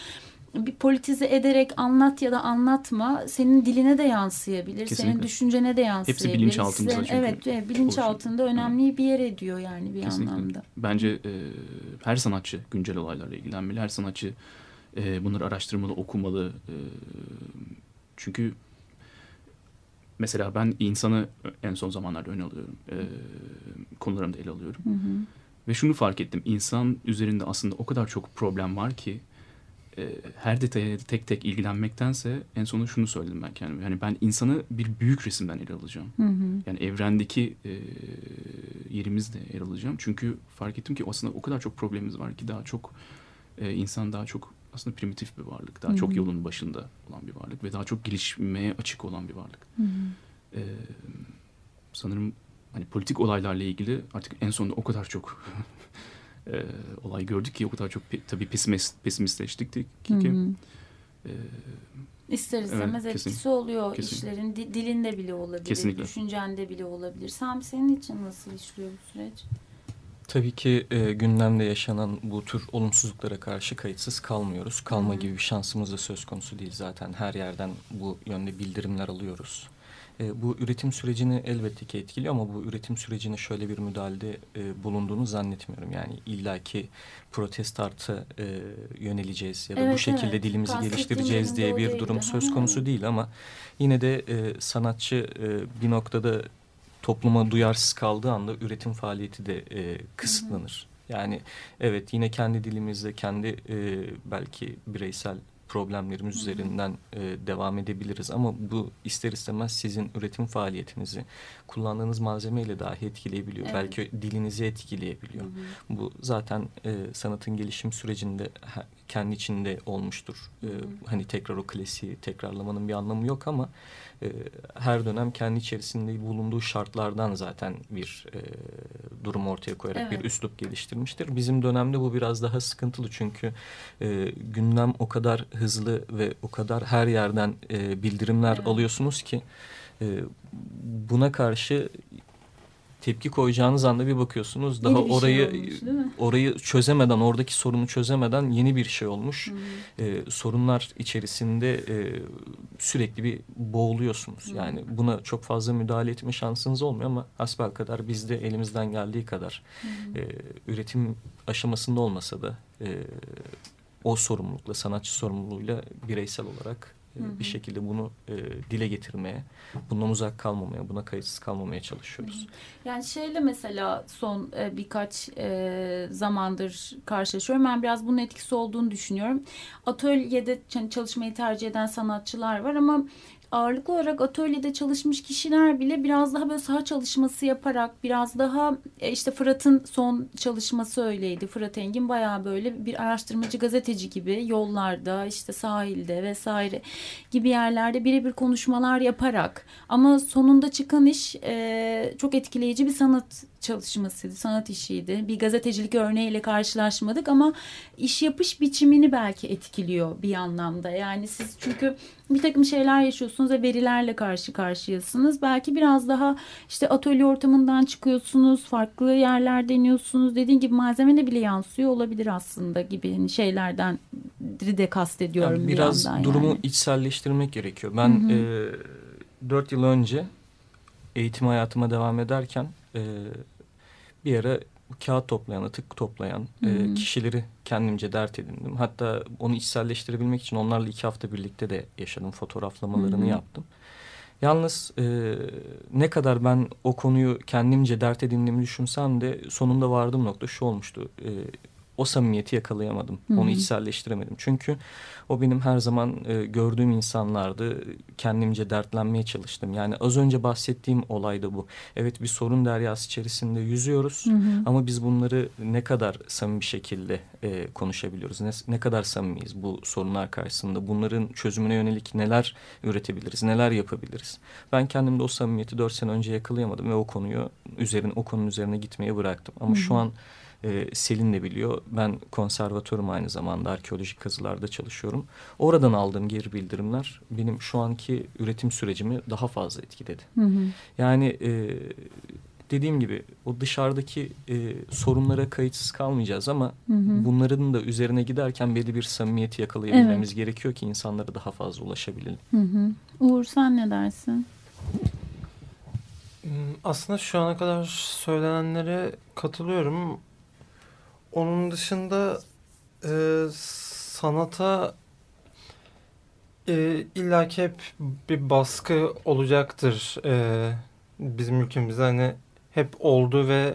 A: bir politize ederek anlat ya da anlatma senin diline de yansıyabilir. Senin
E: Kesinlikle.
A: düşüncene de yansıyabilir.
E: bilinçaltımıza
A: Senin-
E: çünkü
A: Evet, evet bilinçaltında önemli bir yer ediyor yani bir
E: Kesinlikle.
A: anlamda.
E: Bence e, her sanatçı güncel olaylarla ilgilenmeli. Her sanatçı e, bunları araştırmalı, okumalı. E, çünkü mesela ben insanı en son zamanlarda öne alıyorum. E, konularımda ele alıyorum.
A: Hı hı.
E: Ve şunu fark ettim. İnsan üzerinde aslında o kadar çok problem var ki e, her detaya tek tek ilgilenmektense en sonunda şunu söyledim ben kendime. Yani ben insanı bir büyük resimden ele alacağım.
A: Hı hı.
E: Yani evrendeki e, yerimizde yer alacağım. Çünkü fark ettim ki aslında o kadar çok problemimiz var ki daha çok e, insan daha çok aslında primitif bir varlık. Daha
A: Hı
E: çok
A: hı.
E: yolun başında olan bir varlık ve daha çok gelişmeye açık olan bir varlık.
A: Hı hı.
E: E, sanırım hani politik olaylarla ilgili artık en sonunda o kadar çok e, olay gördük ki o kadar çok tabii pesimist, pesimistleştik ki,
A: Hı
E: ki
A: hı.
E: e,
A: İster istemez
E: Evet,
A: etkisi
E: kesin.
A: oluyor
E: Kesin.
A: işlerin di- dilinde bile olabilir,
E: Kesinlikle.
A: düşüncende bile olabilir. Sami senin için nasıl işliyor bu süreç?
G: Tabii ki e, gündemde yaşanan bu tür olumsuzluklara karşı kayıtsız kalmıyoruz. Kalma
A: Hı.
G: gibi bir şansımız da söz konusu değil zaten. Her yerden bu yönde bildirimler alıyoruz. E, bu üretim sürecini elbette ki etkiliyor ama bu üretim sürecine şöyle bir müdahalede e, bulunduğunu zannetmiyorum. Yani illaki protest artı e, yöneleceğiz ya da bu
A: Evet,
G: şekilde
A: evet.
G: dilimizi geliştireceğiz diye bir
A: değildi.
G: durum söz
A: Ha.
G: konusu değil ama yine de e, sanatçı e, bir noktada topluma duyarsız kaldığı anda üretim faaliyeti de e, kısıtlanır. Yani evet yine kendi dilimizde kendi e, belki bireysel problemlerimiz üzerinden e, devam edebiliriz ama bu ister istemez sizin üretim faaliyetinizi kullandığınız malzemeyle dahi etkileyebiliyor.
A: Evet.
G: Belki dilinizi etkileyebiliyor. Bu zaten e, sanatın gelişim sürecinde kendi içinde olmuştur. E, hani tekrar o klasiği tekrarlamanın bir anlamı yok ama e, her dönem kendi içerisinde bulunduğu şartlardan zaten bir e, durum ortaya koyarak
A: Evet.
G: bir üslup geliştirmiştir. Bizim dönemde bu biraz daha sıkıntılı çünkü e, gündem o kadar hızlı ve o kadar her yerden e, bildirimler
A: Evet.
G: alıyorsunuz ki e, buna karşı tepki koyacağınız anda bir bakıyorsunuz daha
A: Yeni bir şey
G: orayı
A: olmuş, değil mi?
G: orayı çözemeden oradaki sorunu çözemeden yeni bir şey olmuş.
A: Hı.
G: Ee, sorunlar içerisinde e, sürekli bir boğuluyorsunuz.
A: Hı.
G: Yani buna çok fazla müdahale etme şansınız olmuyor ama hasbel kadar biz de elimizden geldiği kadar e, üretim aşamasında olmasa da e, o sorumlulukla, sanatçı sorumluluğuyla bireysel olarak e,
A: Hı hı.
G: bir şekilde bunu e, dile getirmeye, bundan uzak kalmamaya, buna kayıtsız kalmamaya çalışıyoruz.
A: Yani şeyle mesela son e, birkaç e, zamandır karşılaşıyorum. Ben biraz bunun etkisi olduğunu düşünüyorum. Atölyede çalışmayı tercih eden sanatçılar var ama ağırlıklı olarak atölyede çalışmış kişiler bile biraz daha böyle saha çalışması yaparak biraz daha e, işte Fırat'ın son çalışması öyleydi. Fırat Engin bayağı böyle bir araştırmacı gazeteci gibi yollarda işte sahilde vesaire gibi yerlerde birebir konuşmalar yaparak ama sonunda çıkan iş e, çok etkileyici bir sanat çalışmasıydı, sanat işiydi. Bir gazetecilik örneğiyle karşılaşmadık ama iş yapış biçimini belki etkiliyor bir anlamda. Yani siz çünkü bir takım şeyler yaşıyorsunuz ve verilerle karşı karşıyasınız. Belki biraz daha işte atölye ortamından çıkıyorsunuz, farklı yerler deniyorsunuz. Dediğin gibi malzemene bile yansıyor olabilir aslında gibi hani şeylerden de kastediyorum
G: Yani
A: bir
G: biraz
A: yandan
G: durumu
A: yani.
G: içselleştirmek gerekiyor. Ben
A: Hı
G: e, 4 yıl önce eğitim hayatıma devam ederken e, bir ara kağıt toplayan, atık toplayan e, kişileri kendimce dert edindim. Hatta onu içselleştirebilmek için onlarla iki hafta birlikte de yaşadım. Fotoğraflamalarını
A: hı.
G: yaptım. Yalnız e, ne kadar ben o konuyu kendimce dert edindiğimi düşünsem de sonunda vardığım nokta şu olmuştu. E, o samimiyeti yakalayamadım.
A: Hı hı.
G: Onu içselleştiremedim. Çünkü o benim her zaman e, gördüğüm insanlardı. Kendimce dertlenmeye çalıştım. Yani az önce bahsettiğim olay da bu. Evet bir sorun deryası içerisinde yüzüyoruz.
A: Hı hı.
G: Ama biz bunları ne kadar samimi bir şekilde e, konuşabiliyoruz? Ne, ne kadar samimiyiz bu sorunlar karşısında? Bunların çözümüne yönelik neler üretebiliriz? Neler yapabiliriz? Ben kendimde o samimiyeti dört sene önce yakalayamadım ve o konuyu üzerine o konunun üzerine gitmeyi bıraktım. Ama
A: Hı
G: şu
A: hı.
G: an e, Selin de biliyor. Ben konservatörüm aynı zamanda arkeolojik kazılarda çalışıyorum. Oradan aldığım geri bildirimler benim şu anki üretim sürecimi daha fazla etkiledi.
A: Hı hı.
G: Yani e, dediğim gibi o dışarıdaki e, sorunlara kayıtsız kalmayacağız ama
A: Hı hı.
G: bunların da üzerine giderken belli bir samimiyeti yakalayabilmemiz gerekiyor ki insanlara daha fazla ulaşabilelim.
A: Hı hı. Uğur sen ne dersin?
F: Hmm, Aslında şu ana kadar söylenenlere katılıyorum. Onun dışında e, sanata e, illaki hep bir baskı olacaktır e, bizim ülkemizde. Hani hep oldu ve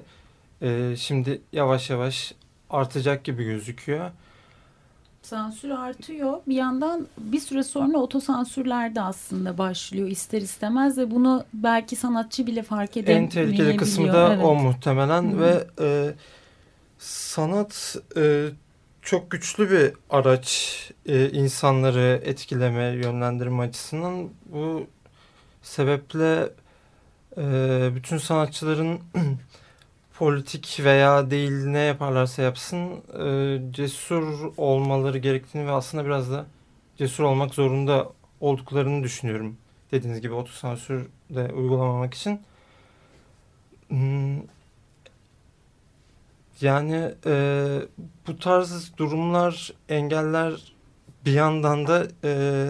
F: e, şimdi yavaş yavaş artacak gibi gözüküyor.
A: Sansür artıyor. Bir yandan bir süre sonra otosansürler de aslında başlıyor ister istemez ve bunu belki sanatçı bile fark edemeyebiliyor.
F: En tehlikeli kısmı da
A: Evet.
F: o muhtemelen
A: Hı.
F: ve e, sanat e, çok güçlü bir araç e, insanları etkileme, yönlendirme açısından. Bu sebeple e, bütün sanatçıların politik veya değil ne yaparlarsa yapsın e, cesur olmaları gerektiğini ve aslında biraz da cesur olmak zorunda olduklarını düşünüyorum. Dediğiniz gibi otosansür de uygulamamak için. Yani e, bu tarz durumlar, engeller bir yandan da e,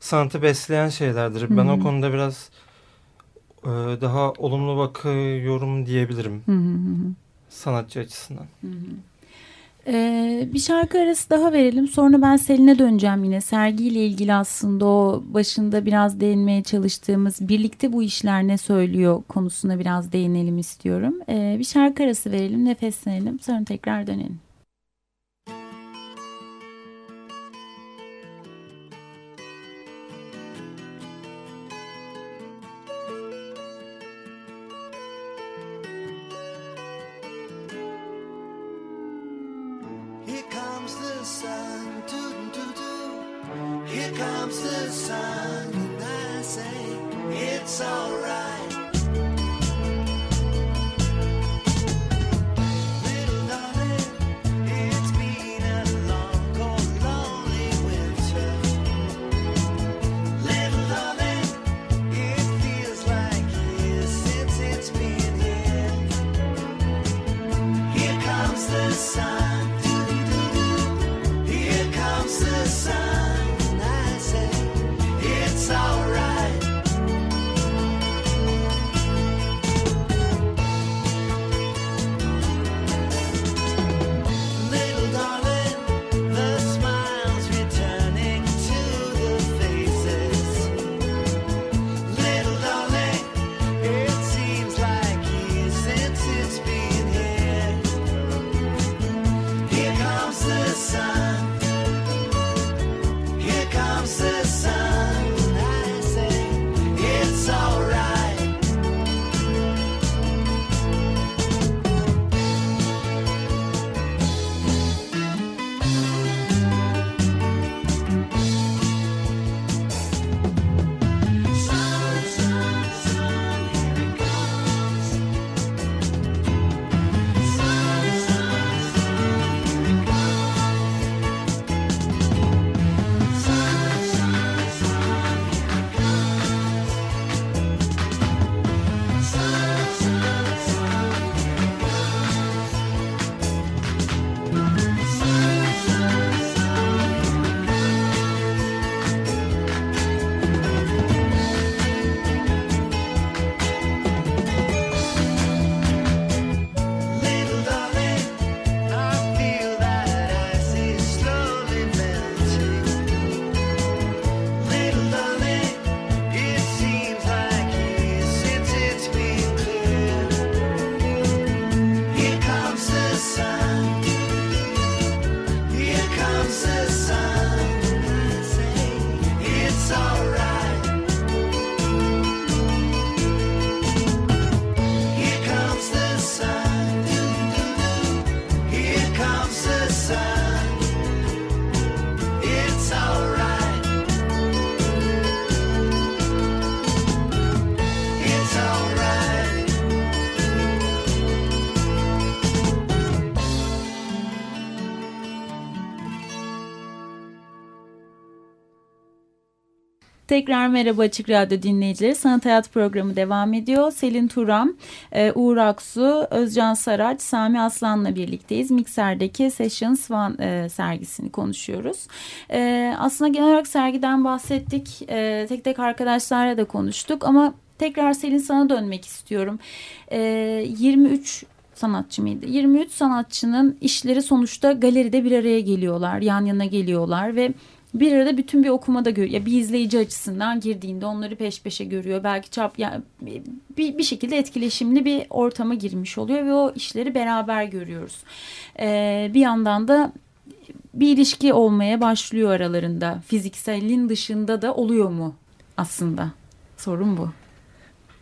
F: sanatı besleyen şeylerdir. Ben
A: Hı
F: o
A: hı.
F: konuda biraz e, daha olumlu bakıyorum diyebilirim
A: Hı hı hı hı.
F: sanatçı açısından.
A: Hı hı. Ee, bir şarkı arası daha verelim. Sonra ben Selin'e döneceğim yine. Sergiyle ilgili aslında o başında biraz değinmeye çalıştığımız birlikte bu işler ne söylüyor konusuna biraz değinelim istiyorum. Ee, bir şarkı arası verelim, nefeslenelim. Sonra tekrar dönelim.
H: It's alright.
A: Tekrar merhaba Açık Radyo dinleyicileri. Sanat Hayat programı devam ediyor. Selin Turam, e, Uğur Aksu, Özcan Saraç, Sami Aslan'la birlikteyiz. Mikser'deki Sessions One sergisini konuşuyoruz. E, aslında genel olarak sergiden bahsettik. E, tek tek arkadaşlarla da konuştuk ama tekrar Selin sana dönmek istiyorum. E, 23 sanatçı mıydı? 23 sanatçının işleri sonuçta galeride bir araya geliyorlar, yan yana geliyorlar ve bir arada bütün bir okumada görüyor. Ya bir izleyici açısından girdiğinde onları peş peşe görüyor. Belki çap yani bir, bir şekilde etkileşimli bir ortama girmiş oluyor ve o işleri beraber görüyoruz. Ee, bir yandan da bir ilişki olmaya başlıyor aralarında. Fizikselin dışında da oluyor mu aslında? Sorun bu.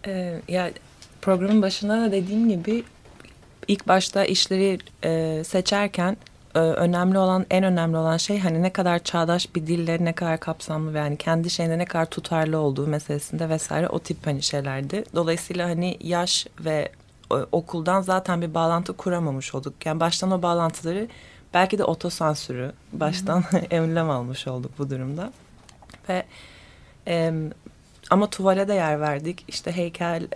C: Ee, ya programın başında da dediğim gibi ilk başta işleri e, seçerken e, önemli olan en önemli olan şey hani ne kadar çağdaş bir dille ne kadar kapsamlı ve yani kendi şeyinde ne kadar tutarlı olduğu meselesinde vesaire o tip hani şeylerdi. Dolayısıyla hani yaş ve e, okuldan zaten bir bağlantı kuramamış olduk. Yani baştan o bağlantıları belki de otosansürü baştan emlem almış olduk bu durumda. Ve e, ama tuvale de yer verdik. İşte heykel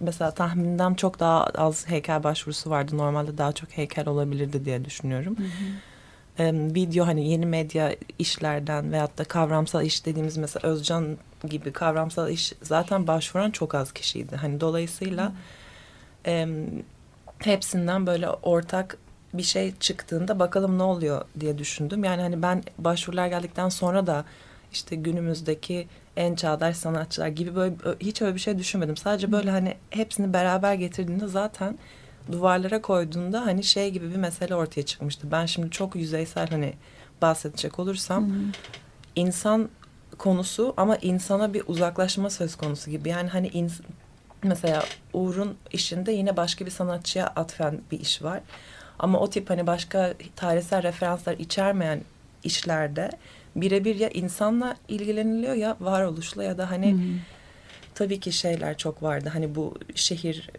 C: mesela tahminimden çok daha az heykel başvurusu vardı. Normalde daha çok heykel olabilirdi diye düşünüyorum. Ee, video hani yeni medya işlerden veyahut da kavramsal iş dediğimiz mesela Özcan gibi kavramsal iş zaten başvuran çok az kişiydi. Hani dolayısıyla em, hepsinden böyle ortak bir şey çıktığında bakalım ne oluyor diye düşündüm. Yani hani ben başvurular geldikten sonra da işte günümüzdeki en çağdaş sanatçılar gibi böyle hiç öyle bir şey düşünmedim. Sadece böyle hani hepsini beraber getirdiğinde zaten duvarlara koyduğunda hani şey gibi bir mesele ortaya çıkmıştı. Ben şimdi çok yüzeysel hani bahsedecek olursam insan konusu ama insana bir uzaklaşma söz konusu gibi. Yani hani ins- mesela Uğur'un işinde yine başka bir sanatçıya atfen bir iş var. Ama o tip hani başka tarihsel referanslar içermeyen işlerde birebir ya insanla ilgileniliyor ya varoluşla ya da hani tabii ki şeyler çok vardı. Hani bu şehir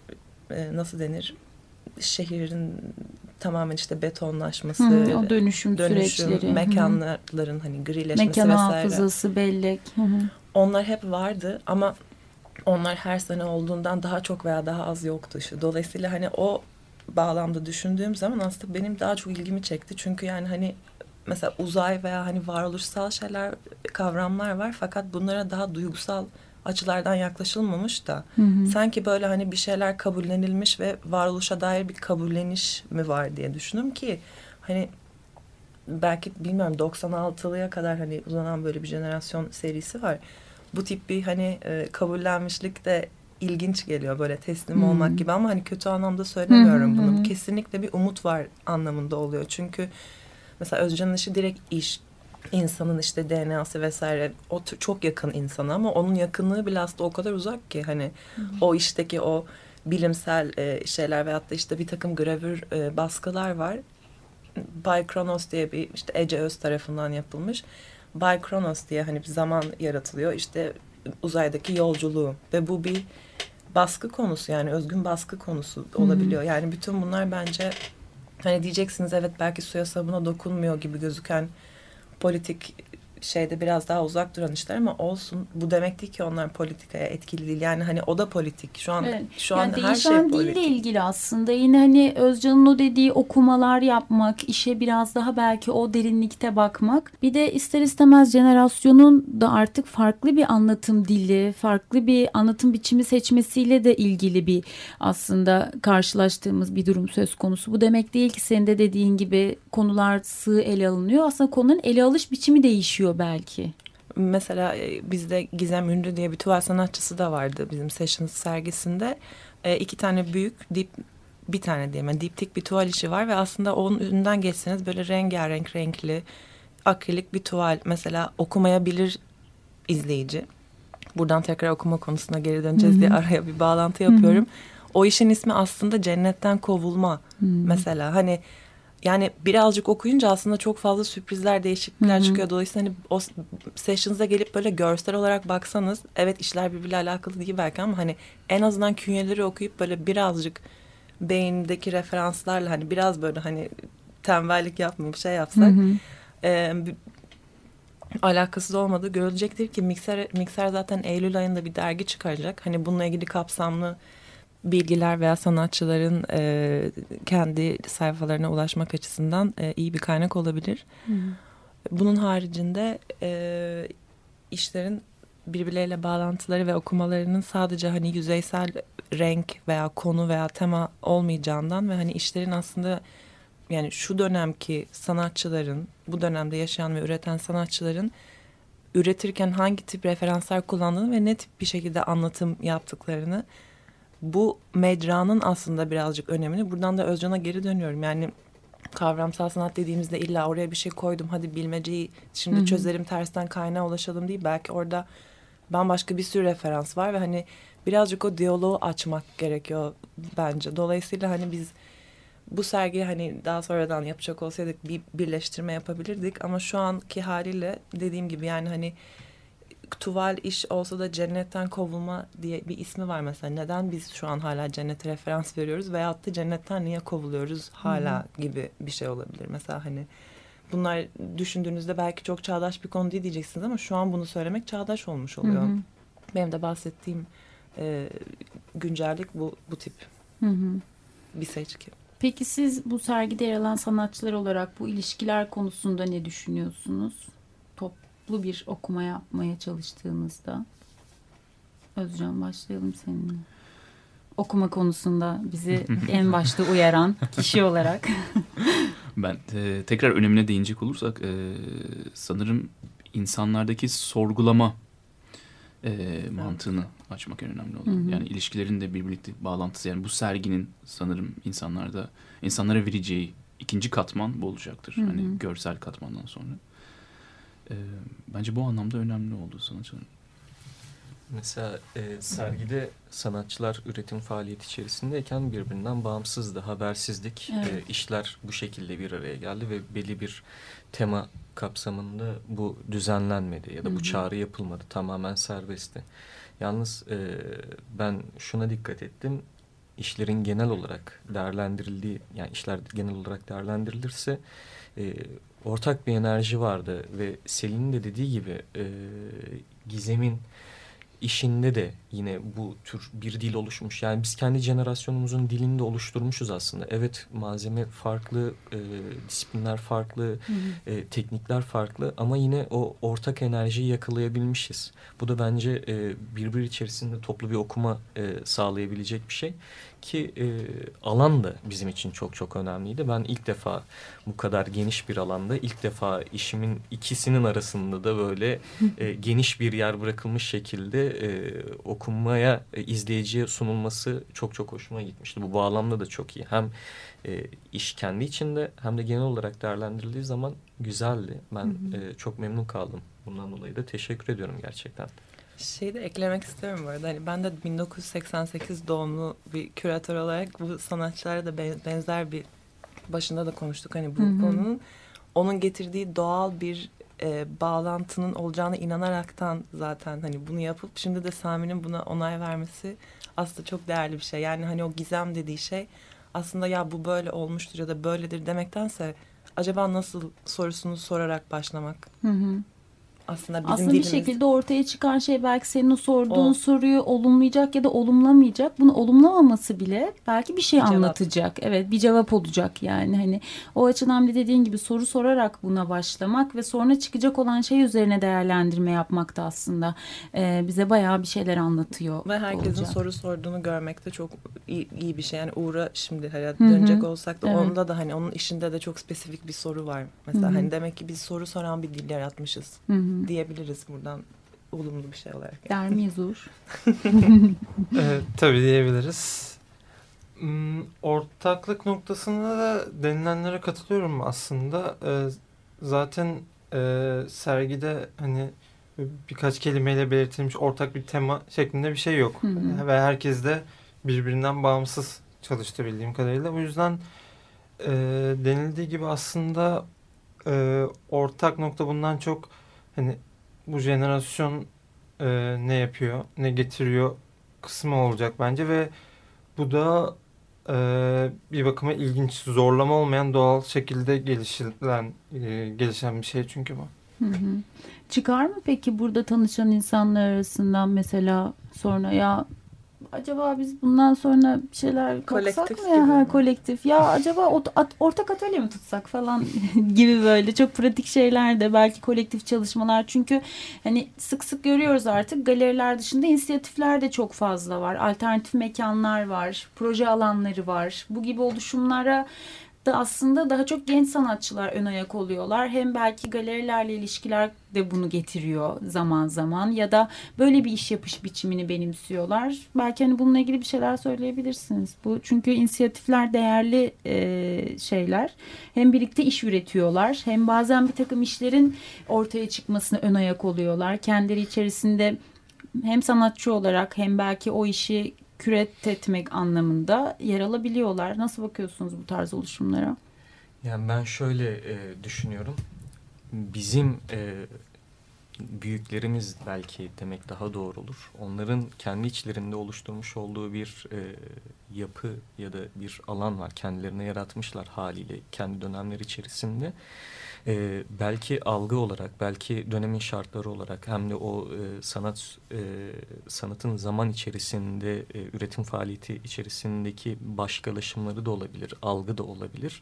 C: e, nasıl denir? Şehrin tamamen işte betonlaşması,
A: Hı, o dönüşüm,
C: dönüşüm,
A: süreçleri. Hı hı.
C: mekanların hani grileşmesi
A: Mekan
C: vesaire.
A: hafızası, bellek. Hı hı.
C: Onlar hep vardı ama onlar her sene olduğundan daha çok veya daha az yoktu. işte. Dolayısıyla hani o bağlamda düşündüğüm zaman aslında benim daha çok ilgimi çekti. Çünkü yani hani mesela uzay veya hani varoluşsal şeyler, kavramlar var fakat bunlara daha duygusal açılardan yaklaşılmamış da sanki böyle hani bir şeyler kabullenilmiş ve varoluşa dair bir kabulleniş mi var diye düşündüm ki hani belki bilmiyorum 96'lıya kadar hani uzanan böyle bir jenerasyon serisi var. Bu tip bir hani e, kabullenmişlik de ilginç geliyor böyle teslim
A: Hmm.
C: olmak gibi ama hani kötü anlamda söylemiyorum
A: Hı hı
C: bunu.
A: hı.
C: Kesinlikle bir umut var anlamında oluyor. Çünkü mesela Özcan'ın işi direkt iş insanın işte DNA'sı vesaire o çok yakın insana ama onun yakınlığı bile aslında o kadar uzak ki hani o işteki o bilimsel e, şeyler veyahut da işte bir takım gravür e, baskılar var. Bay Kronos diye bir işte Ece Öz tarafından yapılmış. Bay Kronos diye hani bir zaman yaratılıyor işte uzaydaki yolculuğu ve bu bir baskı konusu yani özgün baskı konusu olabiliyor. Yani bütün bunlar bence hani diyeceksiniz evet belki suya sabuna dokunmuyor gibi gözüken politik şeyde biraz daha uzak duran işler ama olsun. Bu demek değil ki onlar politikaya etkili değil. Yani hani o da politik. Şu an
A: Evet.
C: şu
A: yani
C: an her şey
A: değişen
C: politik.
A: dille ilgili aslında. Yine hani Özcan'ın o dediği okumalar yapmak, işe biraz daha belki o derinlikte bakmak. Bir de ister istemez jenerasyonun da artık farklı bir anlatım dili, farklı bir anlatım biçimi seçmesiyle de ilgili bir aslında karşılaştığımız bir durum söz konusu. Bu demek değil ki senin de dediğin gibi konular sığ ele alınıyor. Aslında konunun ele alış biçimi değişiyor belki.
C: Mesela e, bizde Gizem Ünlü diye bir tuval sanatçısı da vardı bizim Sessions sergisinde. E, iki tane büyük dip bir tane diyeyim yani diptik bir tuval işi var ve aslında onun önünden geçseniz böyle rengarenk renkli akrilik bir tuval mesela okumayabilir izleyici. Buradan tekrar okuma konusuna geri döneceğiz diye araya bir bağlantı yapıyorum. O işin ismi aslında cennetten kovulma mesela hani yani birazcık okuyunca aslında çok fazla sürprizler, değişiklikler çıkıyor. Dolayısıyla hani o sessions'a gelip böyle görsel olarak baksanız evet işler birbiriyle alakalı değil belki ama hani en azından künyeleri okuyup böyle birazcık beyindeki referanslarla hani biraz böyle hani tembellik yapmayıp şey yapsak e, alakasız olmadığı görülecektir ki Mikser, Mikser zaten Eylül ayında bir dergi çıkaracak. Hani bununla ilgili kapsamlı bilgiler veya sanatçıların e, kendi sayfalarına ulaşmak açısından e, iyi bir kaynak olabilir. Bunun haricinde e, işlerin birbirleriyle bağlantıları ve okumalarının sadece hani yüzeysel renk veya konu veya tema olmayacağından ve hani işlerin aslında yani şu dönemki sanatçıların, bu dönemde yaşayan ve üreten sanatçıların üretirken hangi tip referanslar kullandığını ve ne tip bir şekilde anlatım yaptıklarını bu mecranın aslında birazcık önemini buradan da Özcan'a geri dönüyorum. Yani kavramsal sanat dediğimizde illa oraya bir şey koydum hadi bilmeceyi şimdi
A: Hı hı.
C: çözerim tersten kaynağa ulaşalım değil. Belki orada bambaşka bir sürü referans var ve hani birazcık o diyaloğu açmak gerekiyor bence. Dolayısıyla hani biz bu sergiyi hani daha sonradan yapacak olsaydık bir birleştirme yapabilirdik ama şu anki haliyle dediğim gibi yani hani tuval iş olsa da cennetten kovulma diye bir ismi var mesela. Neden biz şu an hala cennete referans veriyoruz veyahut da cennetten niye kovuluyoruz hala gibi bir şey olabilir. Mesela hani bunlar düşündüğünüzde belki çok çağdaş bir konu değil diyeceksiniz ama şu an bunu söylemek çağdaş olmuş oluyor.
A: Hı hı.
C: Benim de bahsettiğim e, güncellik bu, bu tip
A: Hı hı.
C: bir seçki.
A: Peki siz bu sergide yer alan sanatçılar olarak bu ilişkiler konusunda ne düşünüyorsunuz? Toplu bir okuma yapmaya çalıştığınızda. Özcan başlayalım seninle. Okuma konusunda bizi en başta uyaran kişi olarak.
E: Ben e, tekrar önemine değinecek olursak e, sanırım insanlardaki sorgulama e, mantığını açmak en önemli olan.
A: Hı hı.
E: Yani ilişkilerin de birbirlikte bağlantısı. Yani bu serginin sanırım insanlarda insanlara vereceği ikinci katman bu olacaktır.
A: Hı hı.
E: Hani görsel katmandan sonra. E, bence bu anlamda önemli oldu sanatçıların.
G: Mesela e, sergide sanatçılar üretim faaliyeti içerisindeyken birbirinden bağımsızdı. Habersizlik,
A: Evet.
G: e, işler bu şekilde bir araya geldi ve belli bir tema kapsamında bu düzenlenmedi ya da
A: Hı hı.
G: bu çağrı yapılmadı. Tamamen serbestti. Yalnız e, ben şuna dikkat ettim. İşlerin genel olarak değerlendirildiği, yani işler genel olarak değerlendirilirse e, ortak bir enerji vardı ve Selin'in de dediği gibi e, Gizem'in işinde de yine bu tür bir dil oluşmuş. Yani biz kendi jenerasyonumuzun dilini de oluşturmuşuz aslında. Evet malzeme farklı, e, disiplinler farklı, e, teknikler farklı ama yine o ortak enerjiyi yakalayabilmişiz. Bu da bence e, birbiri içerisinde toplu bir okuma e, sağlayabilecek bir şey. Ki e, alan da bizim için çok çok önemliydi. Ben ilk defa bu kadar geniş bir alanda ilk defa işimin ikisinin arasında da böyle e, geniş bir yer bırakılmış şekilde e, okunmaya, e, izleyiciye sunulması çok çok hoşuma gitmişti. Bu bağlamda da çok iyi. Hem e, iş kendi içinde hem de genel olarak değerlendirildiği zaman güzeldi. Ben e, çok memnun kaldım. Bundan dolayı da teşekkür ediyorum gerçekten.
C: Şey de eklemek istiyorum bu arada. Hani ben de 1988 doğumlu bir küratör olarak bu sanatçılara da ben- benzer bir başında da konuştuk hani bu
A: Hı hı.
C: konunun. Onun getirdiği doğal bir e, bağlantının olacağına inanaraktan zaten hani bunu yapıp şimdi de Sami'nin buna onay vermesi aslında çok değerli bir şey. Yani hani o gizem dediği şey aslında ya bu böyle olmuştur ya da böyledir demektense acaba nasıl sorusunu sorarak başlamak
A: Hı hı.
C: Aslında bizim
A: Aslında
C: dilimiz.
A: bir şekilde ortaya çıkan şey belki senin o sorduğun
C: O.
A: soruyu olumlayacak ya da olumlamayacak. Bunu olumlamaması bile belki bir şey
C: Bir cevap.
A: anlatacak. Evet bir cevap olacak yani. Hani o açıdan bir dediğin gibi soru sorarak buna başlamak ve sonra çıkacak olan şey üzerine değerlendirme yapmak da aslında e, bize bayağı bir şeyler anlatıyor.
C: Ve herkesin
A: olacak.
C: soru sorduğunu görmek de çok iyi, iyi bir şey. Yani Uğur'a şimdi hayat
A: Hı hı.
C: dönecek olsak da
A: Evet.
C: onda da hani onun işinde de çok spesifik bir soru var. Mesela
A: Hı hı.
C: hani demek ki biz soru soran bir dil yaratmışız
A: Hı hı.
C: Diyebiliriz buradan olumlu bir şey olarak.
A: Der miyiz Uğur?
F: Evet, tabii diyebiliriz. Hmm, Ortaklık noktasında da denilenlere katılıyorum aslında. Ee, zaten e, sergide hani birkaç kelimeyle belirtilmiş ortak bir tema şeklinde bir şey yok.
A: Hı hı.
F: Ve herkes de birbirinden bağımsız çalıştı bildiğim kadarıyla. O yüzden e, denildiği gibi aslında e, ortak nokta bundan çok hani bu jenerasyon e, ne yapıyor, ne getiriyor kısmı olacak bence ve bu da e, bir bakıma ilginç, zorlama olmayan doğal şekilde gelişilen, e, gelişen bir şey çünkü bu.
A: Hı hı. Çıkar mı peki burada tanışan insanlar arasından mesela sonra ya acaba biz bundan sonra bir şeyler kalksak
C: Kolektif
A: mı ya?
C: gibi.
A: Ha, kolektif. Ya acaba ot- at- ortak atölye mi tutsak falan gibi böyle çok pratik şeyler de belki kolektif çalışmalar. Çünkü hani sık sık görüyoruz artık galeriler dışında inisiyatifler de çok fazla var. Alternatif mekanlar var proje alanları var. Bu gibi oluşumlara da aslında daha çok genç sanatçılar ön ayak oluyorlar. Hem belki galerilerle ilişkiler de bunu getiriyor zaman zaman ya da böyle bir iş yapış biçimini benimsiyorlar. Belki hani bununla ilgili bir şeyler söyleyebilirsiniz. Bu çünkü inisiyatifler değerli e, şeyler. Hem birlikte iş üretiyorlar hem bazen bir takım işlerin ortaya çıkmasına ön ayak oluyorlar. Kendileri içerisinde hem sanatçı olarak hem belki o işi küret etmek anlamında yer alabiliyorlar. Nasıl bakıyorsunuz bu tarz oluşumlara?
G: Yani ben şöyle e, düşünüyorum. Bizim e, büyüklerimiz belki demek daha doğru olur. Onların kendi içlerinde oluşturmuş olduğu bir e, yapı ya da bir alan var. Kendilerine yaratmışlar haliyle kendi dönemler içerisinde. E, belki algı olarak, belki dönemin şartları olarak hem de o e, sanat e, sanatın zaman içerisinde e, üretim faaliyeti içerisindeki başkalaşımları da olabilir, algı da olabilir.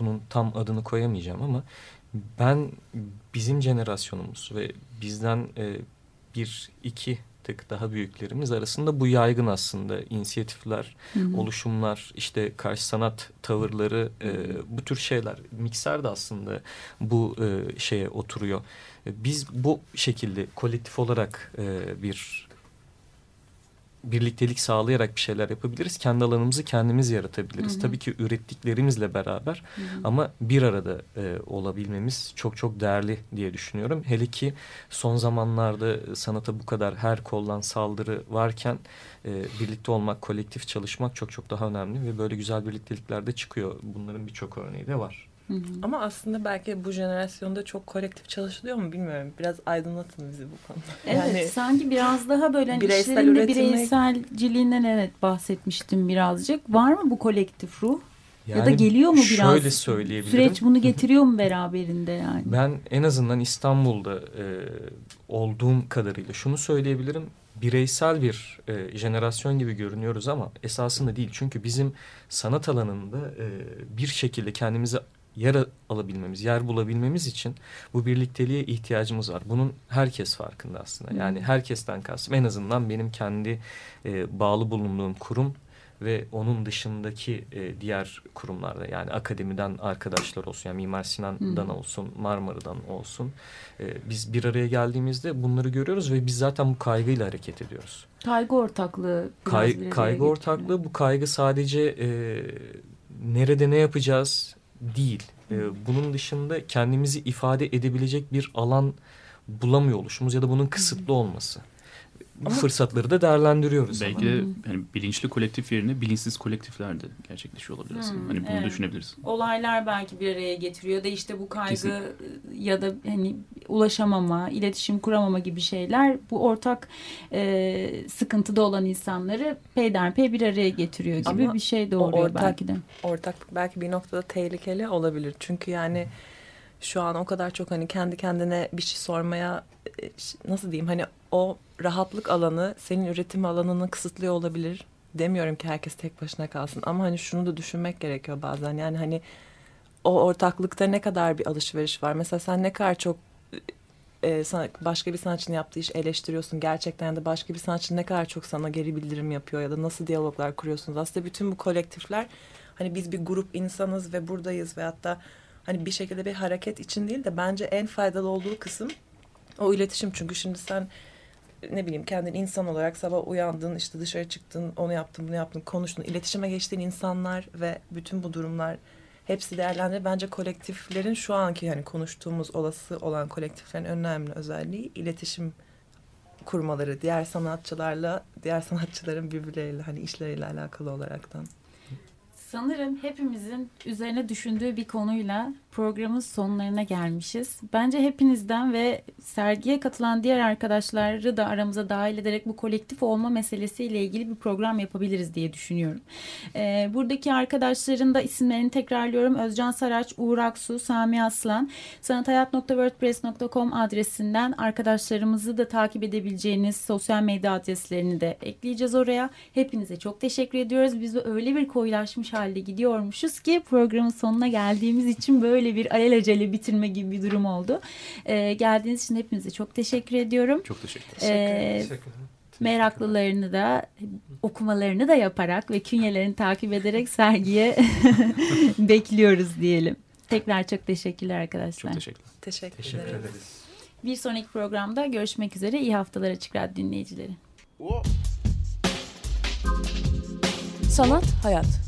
G: Bunun tam adını koyamayacağım ama ben bizim jenerasyonumuz ve bizden e, bir iki tık daha büyüklerimiz arasında bu yaygın aslında inisiyatifler, oluşumlar, işte karşı sanat tavırları, e, bu tür şeyler. Mikser de aslında bu e, şeye oturuyor. E, Biz bu şekilde kolektif olarak e, bir birliktelik sağlayarak bir şeyler yapabiliriz. Kendi alanımızı kendimiz yaratabiliriz.
A: Hı hı.
G: Tabii ki ürettiklerimizle beraber ama bir arada e, olabilmemiz çok çok değerli diye düşünüyorum. Hele ki son zamanlarda sanata bu kadar her koldan saldırı varken e, birlikte olmak, kolektif çalışmak çok çok daha önemli ve böyle güzel birliktelikler de çıkıyor. Bunların birçok örneği de var.
C: Ama aslında belki bu jenerasyonda çok kolektif çalışılıyor mu bilmiyorum. Biraz aydınlatın bizi bu konuda.
A: Evet sanki biraz daha böyle hani
C: bireysel
A: işlerin de bireyselciliğinden evet bahsetmiştim birazcık. Var mı bu kolektif ruh? ya da
G: Yani
A: geliyor mu biraz?
G: Şöyle söyleyebilirim.
A: Süreç bunu getiriyor mu beraberinde yani?
G: Ben en azından İstanbul'da e, olduğum kadarıyla şunu söyleyebilirim. Bireysel bir e, jenerasyon gibi görünüyoruz ama esasında değil. Çünkü bizim sanat alanında e, bir şekilde kendimizi yer alabilmemiz, yer bulabilmemiz için bu birlikteliğe ihtiyacımız var. Bunun herkes farkında aslında. Yani herkesten kastım en azından benim kendi e, bağlı bulunduğum kurum ve onun dışındaki e, diğer kurumlarda yani akademiden arkadaşlar olsun yani Mimar Sinan'dan olsun Marmara'dan olsun e, biz bir araya geldiğimizde bunları görüyoruz ve biz zaten bu kaygıyla hareket ediyoruz.
A: Kaygı ortaklığı.
G: Kay- kaygı
A: getiriyor.
G: ortaklığı bu kaygı sadece e, nerede ne yapacağız değil. E, bunun dışında kendimizi ifade edebilecek bir alan bulamıyor oluşumuz ya da bunun kısıtlı olması. Bu
C: Ama-
G: fırsatları da değerlendiriyoruz.
E: Belki
G: ama.
E: de hani bilinçli kolektif yerine bilinçsiz kolektifler de gerçekleşiyor olabilir aslında.
A: Hmm,
E: hani bunu
A: evet.
E: düşünebiliriz.
A: Olaylar belki bir araya getiriyor da işte bu kaygı
E: Kesin.
A: ya da hani ulaşamama, iletişim kuramama gibi şeyler bu ortak e, sıkıntıda olan insanları peyderpey bir araya getiriyor gibi
C: Ama
A: bir şey
C: o
A: doğuruyor
C: ortak-
A: belki de.
C: Ortaklık belki bir noktada tehlikeli olabilir. Çünkü yani şu an o kadar çok hani kendi kendine bir şey sormaya e, nasıl diyeyim hani o rahatlık alanı senin üretim alanını kısıtlıyor olabilir. Demiyorum ki herkes tek başına kalsın ama hani şunu da düşünmek gerekiyor bazen. Yani hani o ortaklıkta ne kadar bir alışveriş var. Mesela sen ne kadar çok e, sana- başka bir sanatçının yaptığı iş eleştiriyorsun. Gerçekten de başka bir sanatçı ne kadar çok sana geri bildirim yapıyor ya da nasıl diyaloglar kuruyorsunuz. Aslında bütün bu kolektifler hani biz bir grup insanız ve buradayız ve hatta hani bir şekilde bir hareket için değil de bence en faydalı olduğu kısım o iletişim. Çünkü şimdi sen ne bileyim kendin insan olarak sabah uyandın işte dışarı çıktın onu yaptın bunu yaptın konuştun iletişime geçtiğin insanlar ve bütün bu durumlar hepsi değerlendirir. Bence kolektiflerin şu anki yani konuştuğumuz olası olan kolektiflerin önemli özelliği iletişim kurmaları diğer sanatçılarla diğer sanatçıların birbirleriyle hani işleriyle alakalı olaraktan.
A: Sanırım hepimizin üzerine düşündüğü bir konuyla programın sonlarına gelmişiz. Bence hepinizden ve sergiye katılan diğer arkadaşları da aramıza dahil ederek bu kolektif olma meselesiyle ilgili bir program yapabiliriz diye düşünüyorum. Ee, buradaki arkadaşların da isimlerini tekrarlıyorum. Özcan Saraç, Uğur Aksu, Sami Aslan, sanathayat.wordpress.com adresinden arkadaşlarımızı da takip edebileceğiniz sosyal medya adreslerini de ekleyeceğiz oraya. Hepinize çok teşekkür ediyoruz. Biz öyle bir koyulaşmış halde gidiyormuşuz ki programın sonuna geldiğimiz için böyle bir alelacele bitirme gibi bir durum oldu. Ee, geldiğiniz için hepinize çok teşekkür ediyorum.
E: Çok teşekkür
A: Ee,
F: Teşekkür ederim.
A: meraklılarını da okumalarını da yaparak ve künyelerini takip ederek sergiye bekliyoruz diyelim. Tekrar çok teşekkürler arkadaşlar.
E: Çok teşekkürler.
C: Teşekkür,
G: Teşekkür ederiz.
A: Bir sonraki programda görüşmek üzere. İyi haftalar Açık Radyo dinleyicileri.
I: Sanat, hayat.